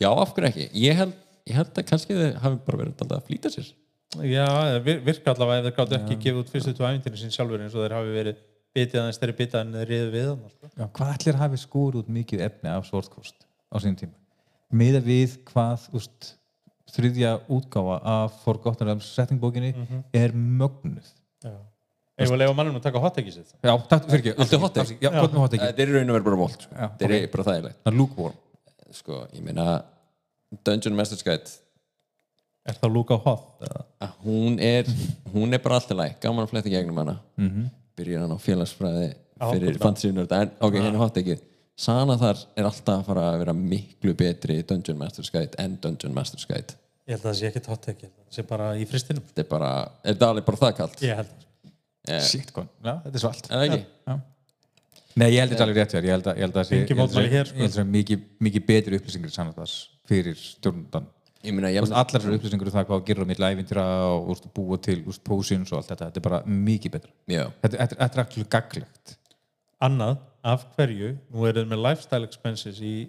já, af hverju ekki? Ég held, ég held að kannski þið hafi bara verið alltaf að flýta sér.
Já, það vir- virka allavega ef þeir gáttu ekki gefið út fyrstu tvo æfintinni sín sjálfur eins og þeir hafi verið bitið aðeins þeirri bitað en þeir riðu við hann sko.
Já, hvað allir hafi skúr út mikið efni af Swordcoast á sínum tíma? Miða við hvað úst, þriðja útgáfa af Forgotten Realms settingbókinni er mögnuð.
Ég var að leifa mannum að taka hottekið sitt?
Já, takk fyrir ekki? Já,
þetta er í raun og verið bara volt sko.
Já,
þetta er bara þægilegt.
Er
sko, ég meina Dungeon Master's Guide
Er það lúka á hot? eða?
að hún er hún er bara alltaf læg, gaman að fletta gegnum hana mm
Mhm.
-hmm. byrjar hann á félagsfræði
Já,
fyrir en ok, henni hot ekki Sana þar er alltaf að fara að vera miklu betri í Dungeon Master's Guide en Dungeon Master's Guide
Ég held að það sé ekki hottekið, það sé bara í fristinum
þetta er bara, er þetta alveg bara það kalt
Ég held það
yeah.
Shit, hvað? Já, þetta er svalt
er það ekki?
Nei, ég held þetta alveg rétt hér Ég held að, ég held að sé-
Engin
ég held að
mótmæli
sé-
sko.
mikið, betri upplýsingar sannast fyrir stjórnundan
ég meina,
Þú
ég
veist, allar þessar upplýsingur um það hvað gerir á milli ævintýra og búa til potions og allt þetta, þetta er bara mikið betra. Þetta, þetta, þetta er actually gaglegt
annað, af hverju nú er þeir með lifestyle expenses í,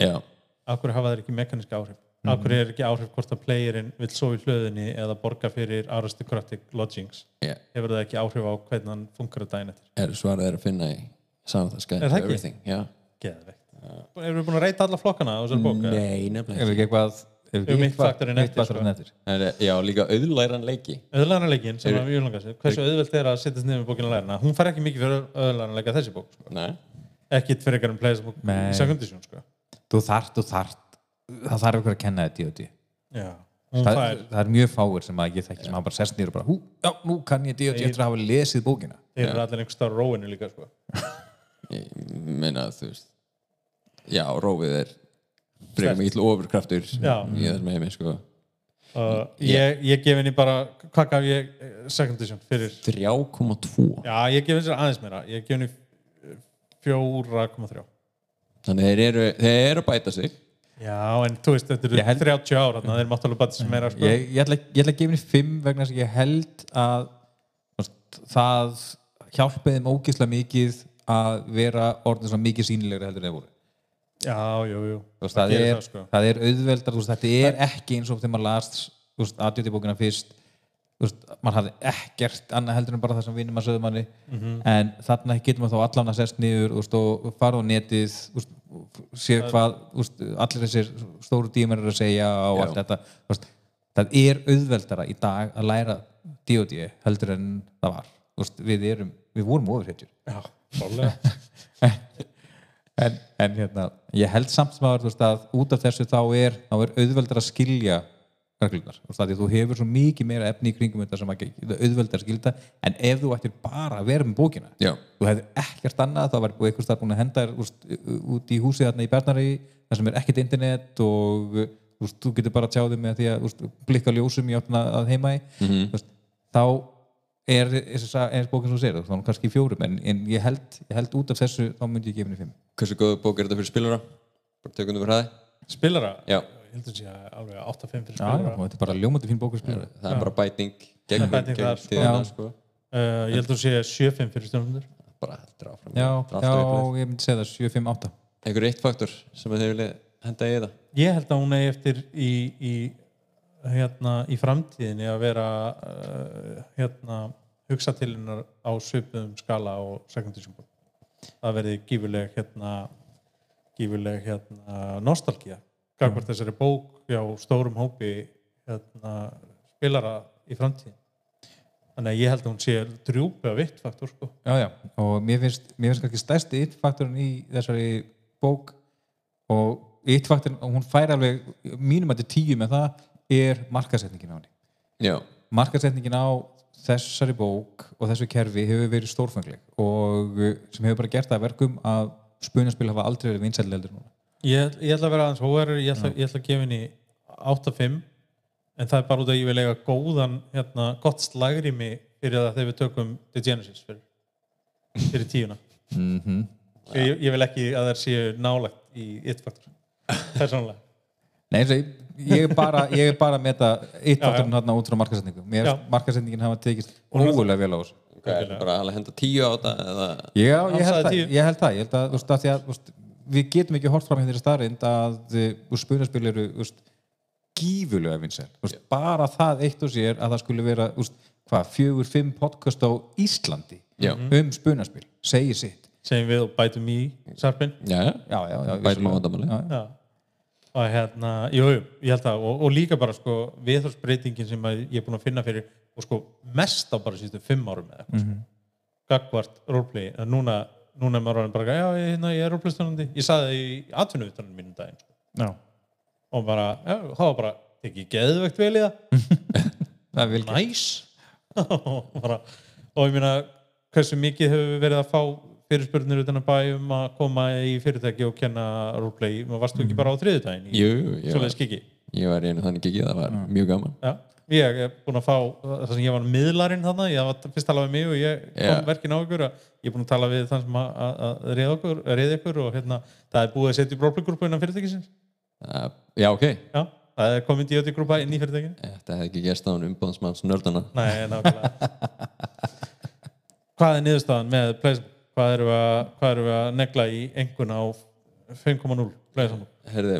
já,
af hverju hafa þeir ekki mekaníska áhrif af hverju er ekki áhrif hvort að playerinn vill sofa í hlöðinni eða borga fyrir aristocratic lodgings?
Já.
Hefur það ekki áhrif á hvernig hann funkar að daginn eftir?
Er svarað er að finna í skæð
Er það ekki?
já.
Geðveikt. Erum við búin að reyta alla flokkana á þessari bók eða?
nei, nefnilega
ef
Við
eitthvað-
faktorinn
eitt
eftir, sko.
eh, já, líka auðlæran leiki.
Auðlæðanleikin sem að við sér. Hversu auðvelt er að setjast niður með bókina að læra hún fær ekki mikið fyrir auðlæðanleika þessi bók sko.
nei,
ekkit fyrir um pleysanbók
Nei.
í second edition sko.
þú þart, þú þart það þarf eitthvað að kenna þetta D&D
já, hún
það,
fær.
það er mjög fáir sem að ég þekki sem hafa bara sest nýr og bara, hú, já, nú kann ég D&D eftir að hafa lesið bókina.
þeir eru allir einhver starf róinu líka sko.
ég meina þú veist já, rófið er frekar mikill ofurkraftur
Já.
í þessum heimi sko.
uh, ég, ég gef henni bara hvað gaf ég eh, second edition fyrir?
3,2
já, ég gef henni aðeins meira. Ég gef henni 4,3
þannig þeir eru, þeir eru að bæta sig
já, en þú veist, þetta eru
held-
30 ár þannig að þeir máttu alveg bæta sem meira sko.
ég, ég, ætla, að gefa henni 5 vegna að ég held að það hjálpaði þeim ógeðslega mikið að vera orðin svona mikið sýnilegri heldur en þeir voru
já, jú, jú
veist, það,
gerir
er,
það, sko.
það er auðveldar, veist, þetta er ekki eins og þegar maður last aðjöti bókina fyrst veist, maður hafði ekkert annað heldur en bara það sem vinnum að sögðu manni.
Mhm.
en þarna getur maður þá allan að þú veist, og fara á netið þú veist, sé hvað veist, allir þessir stóru dímar eru að segja og allt þetta. Veist, það er auðveldara í dag að læra D.O.D. heldur en það var. Veist, við, erum, við vorum ofurhetjur.
Já, fórlega
en, en hérna, ég held samt sem að, út af þessu þá er, er auðveldar að skilja reglunar, þú veist, að því að þú hefur svo mikið meira efni í kringum þetta sem að það er auðveldar að skilta, en ef þú ættir bara að vera með bókina,
já,
þú hefur ekkert annað, þá var búið eitthvað starf búin að henda þér úst, út í húsið þarna í Bjarnari þar sem er ekkert internet og úst, þú getur bara að tjá þig með því að úst, blikka ljósum í áttina að heima í
Mhm.
úst, þá er, er, er bókin svo sér, þá er hún kannski í fjórum en, en ég, held, ég held út af þessu þá myndi ég gefa henni fimm.
Hversu góð bók er þetta fyrir spilara? bara tökum
heldur sé að alveg 8-5 fyrir
og þetta er bara ljómandi fín bók að spila
það er bara bæting gegn,
er þar, sko. uh, ég heldur sé 7-5 fyrir stjórnundur
bara heldur áfram.
Já,
er
ég myndi segja það 7, 5, 8
einhver eitt faktor sem þið viljið henda í það?
Ég held að hún eigi eftir í, í, hérna, í framtíðinni að vera uh, hérna, hugsa til hennar á svipuðum skala og secondary það verði gífuleg hérna, gífuleg hérna, gagvart þessari bók já, stórum hópi hérna, spilara í framtíðin þannig að ég held að hún sé drjúplega vitt faktor sko.
Já, já, og mér finnst, mér finnst kannski stærsti yttfaktorinn í þessari bók og yttfaktorinn, og hún fær alveg mínum að þetta tíu með það er markasetningin á henni.
Já,
markasetningin á þessari bók og þessu kerfi hefur verið stórfengleg og sem hefur bara gert það að verkum að spunaspil hafa aldrei verið vinsæli heldur núna
Ég, ég ætla að vera aðeins hóverur, ég, ætla- ég ætla að gefa henni 8-5 en það er bara út af að ég vil eiga góðan hérna, gott slagrými fyrir það þegar við tökum The Genesis fyrir, fyrir tíuna.
Mm -hmm.
ég, ég vil ekki að það séu nálægt í It-faktor persónulega.
Nei, eins og ég, ég er bara ég er bara að meta
Já,
yttfaktorinn hérna út frá markasetningu mér
Já.
finnst markasetningin hafa tekist ógulega vel á þessu.
Hvað er bara að henda tíu á þetta eða
Já, ég held, það, ég held það, ég held að, þú veist, að því að þú veist, við getum ekki hort fram hér þeirri starrind að uh, spunaspil eru gífulega veist, bara það eitt og sér að það skulle vera fjögur, fimm podcast á Íslandi
Já.
um spunaspil segir sitt.
Segjum við og bætum í sarpin.
Já, já,
já, já,
Bætum á vandamáli.
Og hérna, jú, ég held að og, og líka bara sko viðhórsbreytingin sem að ég er búin að finna fyrir og sko mest á bara síðustu fimm árum eða eitthvað sko. gagvart roleplay, en núna núna er maður orðinn bara, já, ég, hérna, ég er roleplaystjónandi ég saði það í atvinnuvitunum mínum daginn. Sko.
já.
og bara, já, það var bara ekki geðvegt vel í það. Næs. Og, bara, og ég meina hversu mikið hefur við verið að fá fyrirspurnir utan að bæ um að koma í fyrirtæki og kenna roleplay, maður varstu ekki bara á þriðudaginn í
jú, jú, ég var, einu þannig ekki það var mjög gaman.
Já, ég er búin að fá það sem ég var miðlarinn þarna, ég var fyrst talað við mig og ég kom verkin á ykkur að ég er búin að tala við þann sem að, að, að reyða ykkur, og hérna, það er búið að setja í brófluggrúpu innan fyrirtækisins.
Uh, já, ok,
Já, það er komin D.O.D. grúpa inn í fyrirtækinu
Þetta hefði ekki gerst á hann umbóðsmanns nördana
Nei, nákvæmlega. Hvað er niðurstaðan með Playsum? Hvað við að, að negla í engun á 5.0 Playsum?
Herði,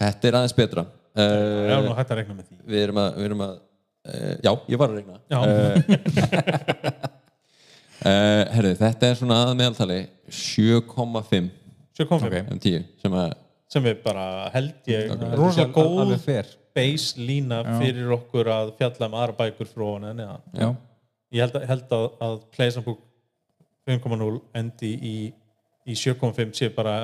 þetta er aðeins betra.
Já,
uh,
nú hægt að rekna með því.
Við erum að, við erum að uh, Já, ég var að regna
Já,
uh, Herði, þetta er svona að meðaltali 7,5
7.5
Ok.
um 10 sem að
sem er bara held ég rosa góð base lína fyrir okkur að fjalla um aðra bækur frá hann
já,
ég held að, held að, að Playsum 5.0 endi í, í 7.5 sé bara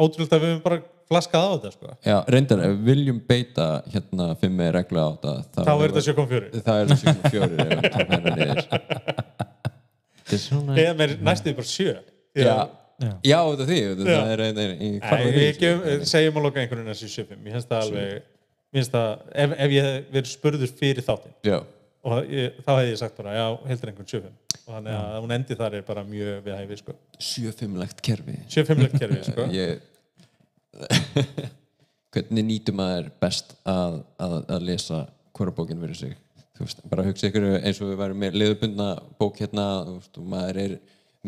ótrúld að við höfum bara flaskað á þetta sko.
Já, reyndar, ef við viljum beita hérna 5 reglu á þetta
þá er þetta 7.4
Það er þetta 7,4 ef við tökum hérna niður.
Eða með næstuði bara 7 Því
Já,
að-
já. Þetta er því þetta
Já.
það er reyndar í
gefum- segjum að loka einhvern veginn þessi 7.5 ég finnst það alveg finnst það, ef, ef ég hef verið spurður fyrir þáttinn
Já,
og ég, þá hefði ég sagt bara, já, heldur einhvern 7.5 og þannig að hún endi þar er bara mjög við hæfi, sko.
7-5-legt kerfi
7.5 kerfi, sko.
Ég Hvernig nýtum maður best að, að, að lesa hvora bókin verið sig veist, bara hugsa ykkur eins og við værum með liðubundna bók hérna veist, og maður er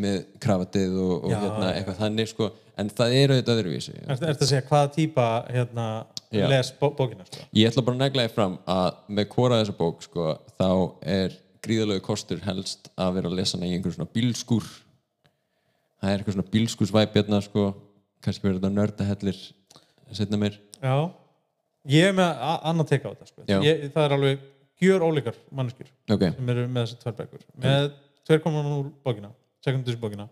með krafatið og, og
Já,
hérna, eitthvað þannig sko. en það er auðvitað öðruvísi
Er þetta að segja hvaða típa hérna, les bó, bókina, sko?
Ég ætla bara að negla þér fram að með hvora þessa bók sko, þá er gríðalegu kostur helst að vera að lesa hana í einhver svona bílskúr. Það er eitthvað svona bílskúrsvæp hérna sko, kannski verður þetta nördahellir setna mér
Já, ég er með a- annað teka á þetta, sko. Ég, það er alveg gjör ólíkar manneskjur
ok,
sem eru með þessi tvær bækur. Með 2.0 bókina, secondus bókina,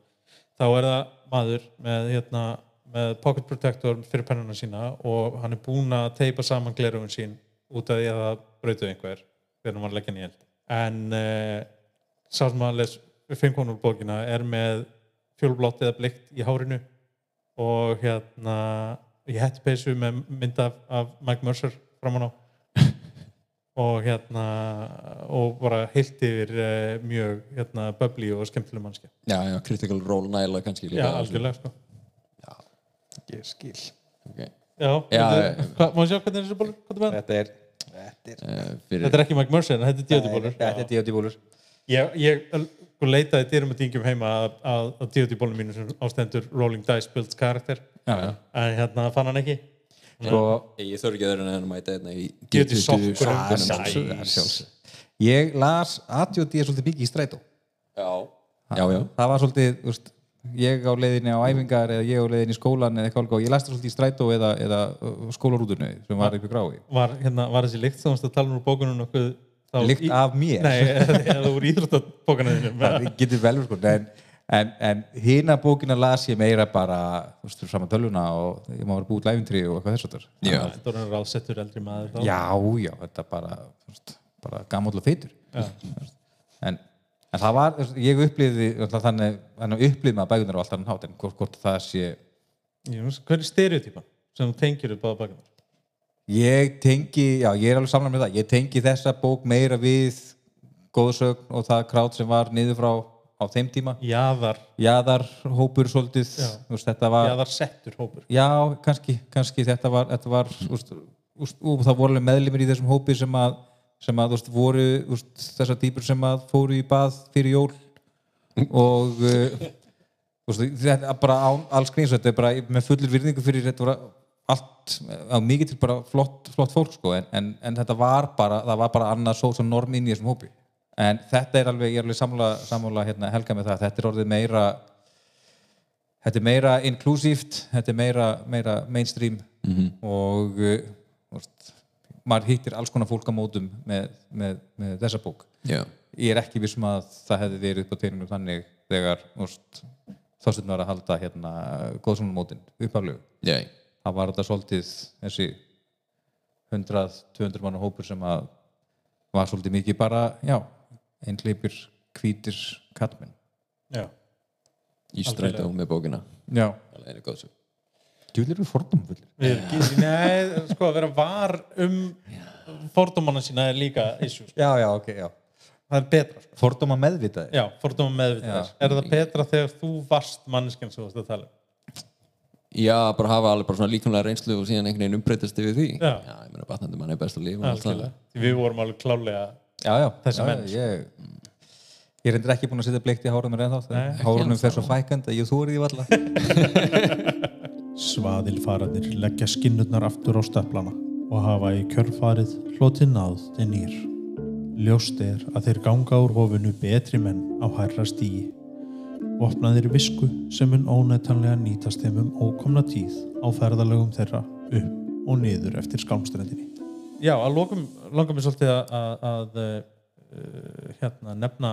þá er það maður með, hérna, með pocket protector fyrir pennuna sína og hann er búinn að teipa saman glerufin sín út af því að það brautuð einhver þegar hann var að leggja eld. En uh, sá sem að les 5.0 bókina er með fjólublátt eða blikt í hárinu og hérna ég hætti peysu með mynd af, af Mike Mercer framan á og hérna og bara heilt yfir uh, mjög hérna bubbly og skemmtileg mannskja
já, já, critical role næla kannski líka
Já, algjörlega sko
ég skil
okay.
Já,
Já, já.
hvað, má ég sjá hvernig er er með?
þetta er þetta er,
fyrir,
Þetta er ekki Mike Mercer, en þetta er D.O.D. bólur
þetta er D.O.D. bólur
Ég, ég sko, leitaði dyrum að dingjum heima að, að, að D.O.D. bólum mínu sem ástendur Rolling Dice builds karakter
já, já.
en hérna fann hann ekki
Sko,
ég þarf ekki að vera en að mæta hérna í
D.O.D.
G20
sokkur
ég las ADHD er svolítið mikið í strætó
já, já, já
það var svolítið, úst, ég á leiðinni á æfingar eða ég á leiðinni í skólan eða eitthvað og ég las það svolítið í strætó eða, eða uh, skólarútunni sem var eitthvað grái
var, hérna, var þessi lykt sem að tala um bókunum nokkuð þá-
Lykt
í-
af mér?
Nei, eða úr íþróttabókunum
það getur vel sko en, en, en hina bókina las ég meira bara veist, saman tölvuna og ég má vera búið læfintri og eitthvað þess að.
Þetta var ráðsettur eldri maður þá.
já, já, þetta bara þú veist, bara gamall og feitur
Já.
En, það var, ég upplýði þannig, þannig upplýði maður bækunar á alltaf hann hát en hvort, hvort það sé
Hver er stereotypan sem þú tengir upp á bækunar?
ég tengi, já, ég er alveg samlega með það. Ég tengi þessa bók meira við góðsögn og það krát sem var niður frá á þeim tíma.
Jaðar,
jaðar hópur svolítið
jaðar settur hópur.
Já, kannski, kannski þetta var, þetta var úst, úst, og það voru alveg meðlimir í þessum hópi sem að, sem að úst, voru úst, þessar týpur sem að fóru í bað fyrir jól og uh, úst, þetta er bara án alls gríns þetta er bara með fullir virðingu fyrir þetta var allt, á mikið til bara flott, flott fólk sko, en, en, en þetta var bara, það var bara annað svo sem norm inn í þessum hópi. En þetta er alveg, ég er alveg sammála, sammála hérna, helga með það, þetta er orðið meira þetta er meira inklusíft, þetta er meira, meira mainstream og uh, maður hittir alls konar fólk á mótum með, með, með þessa bók.
Já,
ég er ekki vissum að það hefði verið upp á teinunum þannig þegar úst, þástinn var að halda hérna góðsónumótin uppaflegu
já,
það var þetta svolítið þessi 100-200 manna hópur sem að var svolítið mikið bara, já einhleipir, hvítir kallmenn
Já,
í strætó með bókina.
Já,
það er góð svo
fordómfullir
við ekki, nei, sko að vera var um fordómana sína er líka issue, sko.
já, já, ok, já
það er betra sko.
fordóma meðvitaði
Já, fordóma meðvitaðar. Er það betra þegar þú varst manneskjan sem þú varst að tala um?
Já, bara hafa alveg bara svona líkamlega reynslu og síðan einhvern veginn umbreytast yfir því
Já.
ég meina batnandi mann er best að lifa
við vorum alveg klálega
Já, já,
Þessi
já,
menn, sko.
ég, ég er endur ekki búin að setja bleikt í hárunum reyn þá
Nei,
hárunum fer svo fækand að ég þúri því valla
Svaðilfarandir leggja skinnurnar aftur á stöflana og hafa í kjörfarið hlotið náð til nýr. Ljóst er að þeir ganga úr hofinu betri menn á hærra stíi. Vopnaðir visku sem mun ónættanlega nýtast þeim um ókomna tíð á ferðalögum þeirra upp og niður eftir skálmstrendinni. Já, að lokum langar mér svolítið að, að, að uh, hérna, nefna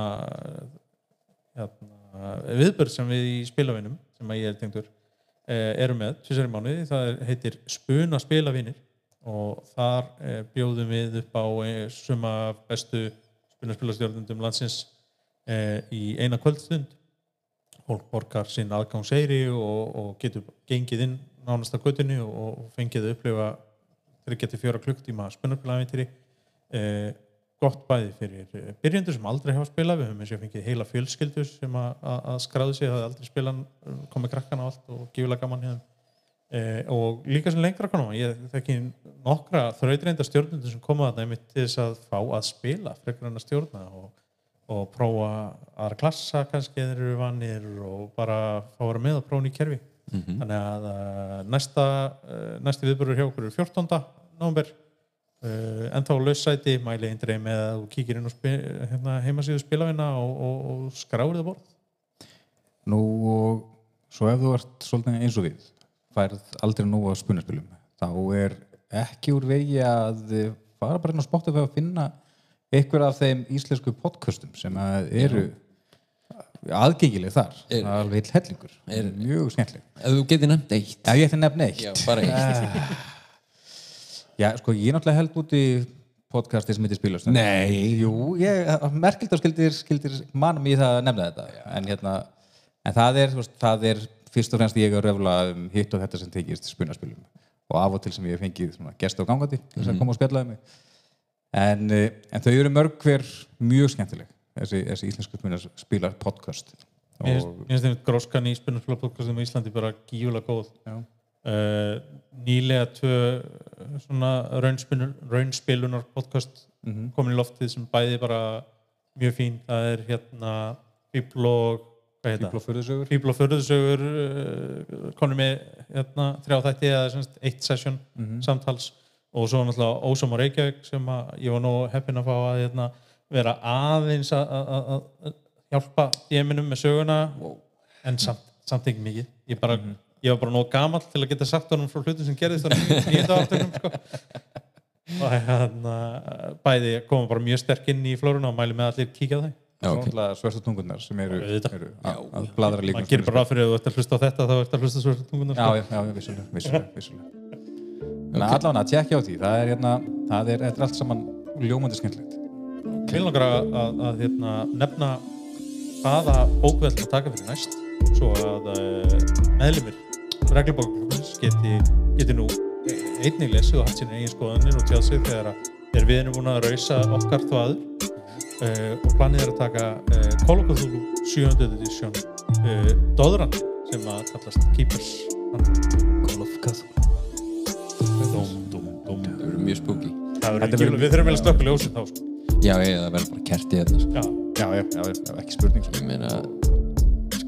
hérna, viðbörð sem við í spilavinum sem að ég er tengdur eh, erum með tvisar í mánuði, það heitir Spuna spilavinir og þar eh, bjóðum við upp á eh, suma bestu spunaspilastjórnundum landsins eh, í eina kvöldstund. Fólk borgar sinn aðgangseyri og, og getur gengið inn nánast að göttinu og, og fengið að upplifa þeir geti fjóra klukktíma spunaspilavintiri eh, gott bæði fyrir eh, byrjendur sem aldrei hafa spilað. Við höfum eins og fengið heila fjölskyldur sem að, skráðu sig, það aldrei spilað komið krakkan á allt og gífulega gaman hérna eh, og líka sem lengra konum ég þekki nokkra þrautreynda stjórnundur sem koma þarna einmitt til þess að fá að spila frekar en að stjórna og, og prófa aðra klassa kannski eða eru vanir og bara fá að vera með og prófa ný kerfi. Þannig að uh, næsta næsti viðbörur hjá okkur er 14. november uh, en þá laussæti mæli eindreið með að þú kíkir inn og spi, hérna, heimasíðu spilafina og, og, og skráir það borð.
Nú og svo ef þú ert svolítið eins og við færð aldrei nú á spunaspilum þá er ekki úr vegi að fara bara inn á Spotify að finna einhver af þeim íslensku podcastum sem að eru aðgengileg þar.
Er-
alveg hellingur. Er, mjög skemmtileg.
Ef þú getur nefnt eitt.
Já, ég ætti nefn eitt.
Já, bara eitt
Já, sko, ég náttúrulega held út í podcasti sem heitir Spilast Nei Jú, ég, merkild og skildir, skildir manum í það að nefna þetta en, hérna, en það er, veist, það er fyrst og fremst ég að röfla um hitt og þetta sem tekist spunaspilum og af og til sem ég hef fengið svona, gest á gangandi til þess að koma og spjalla um mig. En, eh, en þau eru mörg hver mjög skemmtileg þessi, þessi íslensku spunaspilar podcast.
Mér
og
finnst þeim gróskan í spilnarspilapodcastum í Íslandi bara gífulega góð.
Já.
Uh, nýlega tvö svona raunspilunar, raunspilunar podcast
Mhm.
komin í loftið sem bæði bara mjög fín, það er hérna og förðusögur uh, konum með hérna, þrjá þætti eða semst, eitt session
Mhm.
samtals. Og svo náttúrulega Ósam og Reykjavík sem ég var nú heppin að fá að hérna, vera aðeins að- hjálpa djeminum með söguna. En samt, samt ekki mikið. Ég, bara, ég var bara nóg gamall til að geta sagt honum frá hlutum sem gerðist á nýjönda ártökum sko. og hérna bæði koma bara mjög sterk inn í flóruna og mæli með allir kíkja á það
Já,
Svo
ok.
náttúrulega svörstu tungunar sem eru, eru að, bladra líka
maður gerir bara ráð fyrir að þú ert að hlusta á þetta þá ert að hlusta svo tungunar
Já, já, já, vissulega, vissulega, vissulega. Að allavega tjekkja á því, það er hérna, það er, þetta er allt saman ljómandi skemmtilegt.
Mér langar að, að, að hérna, nefna hvaða að taka fyrir næst svo að uh, meðlumir reglubókklubins geti, geti nú einnig lesið og haft sína eigin skoðanir og tjáð sig þegar, að, við erum búin að rausa okkar þvaður uh, og planið er að taka uh, Call of Cthulhu 7. edition uh, Dóðran sem að kallast Keepers Call of Cthulhu Dóm, dóm, dóm
Það verður mjög
verður-
við þurfum vel að slökka ljósið þá sko.
Já, ég, það verður bara kerti hérna sko.
Já,
Já, já, já, já, ekki spurning. Sko.
Ég meina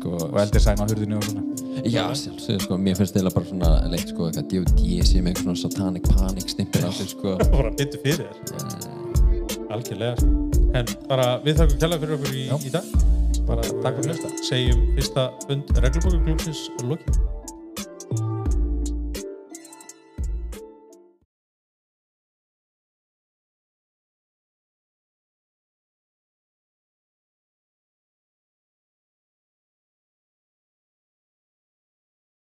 sko,
Og eldir sæn á hurðinu og svona.
Já, sjálfsög, sko, mér finnst það bara svona leitt sko, eitthvað D.O.D. sem eitthvað svona satanic panic stimpir á sig sko.
bara byttu fyrir þér algjörlega sko. en bara við þakkum kjærlega fyrir okkur í, í dag bara
Takk fyrir að hlusta.
segjum fyrsta fund reglubókuglúpsins lokið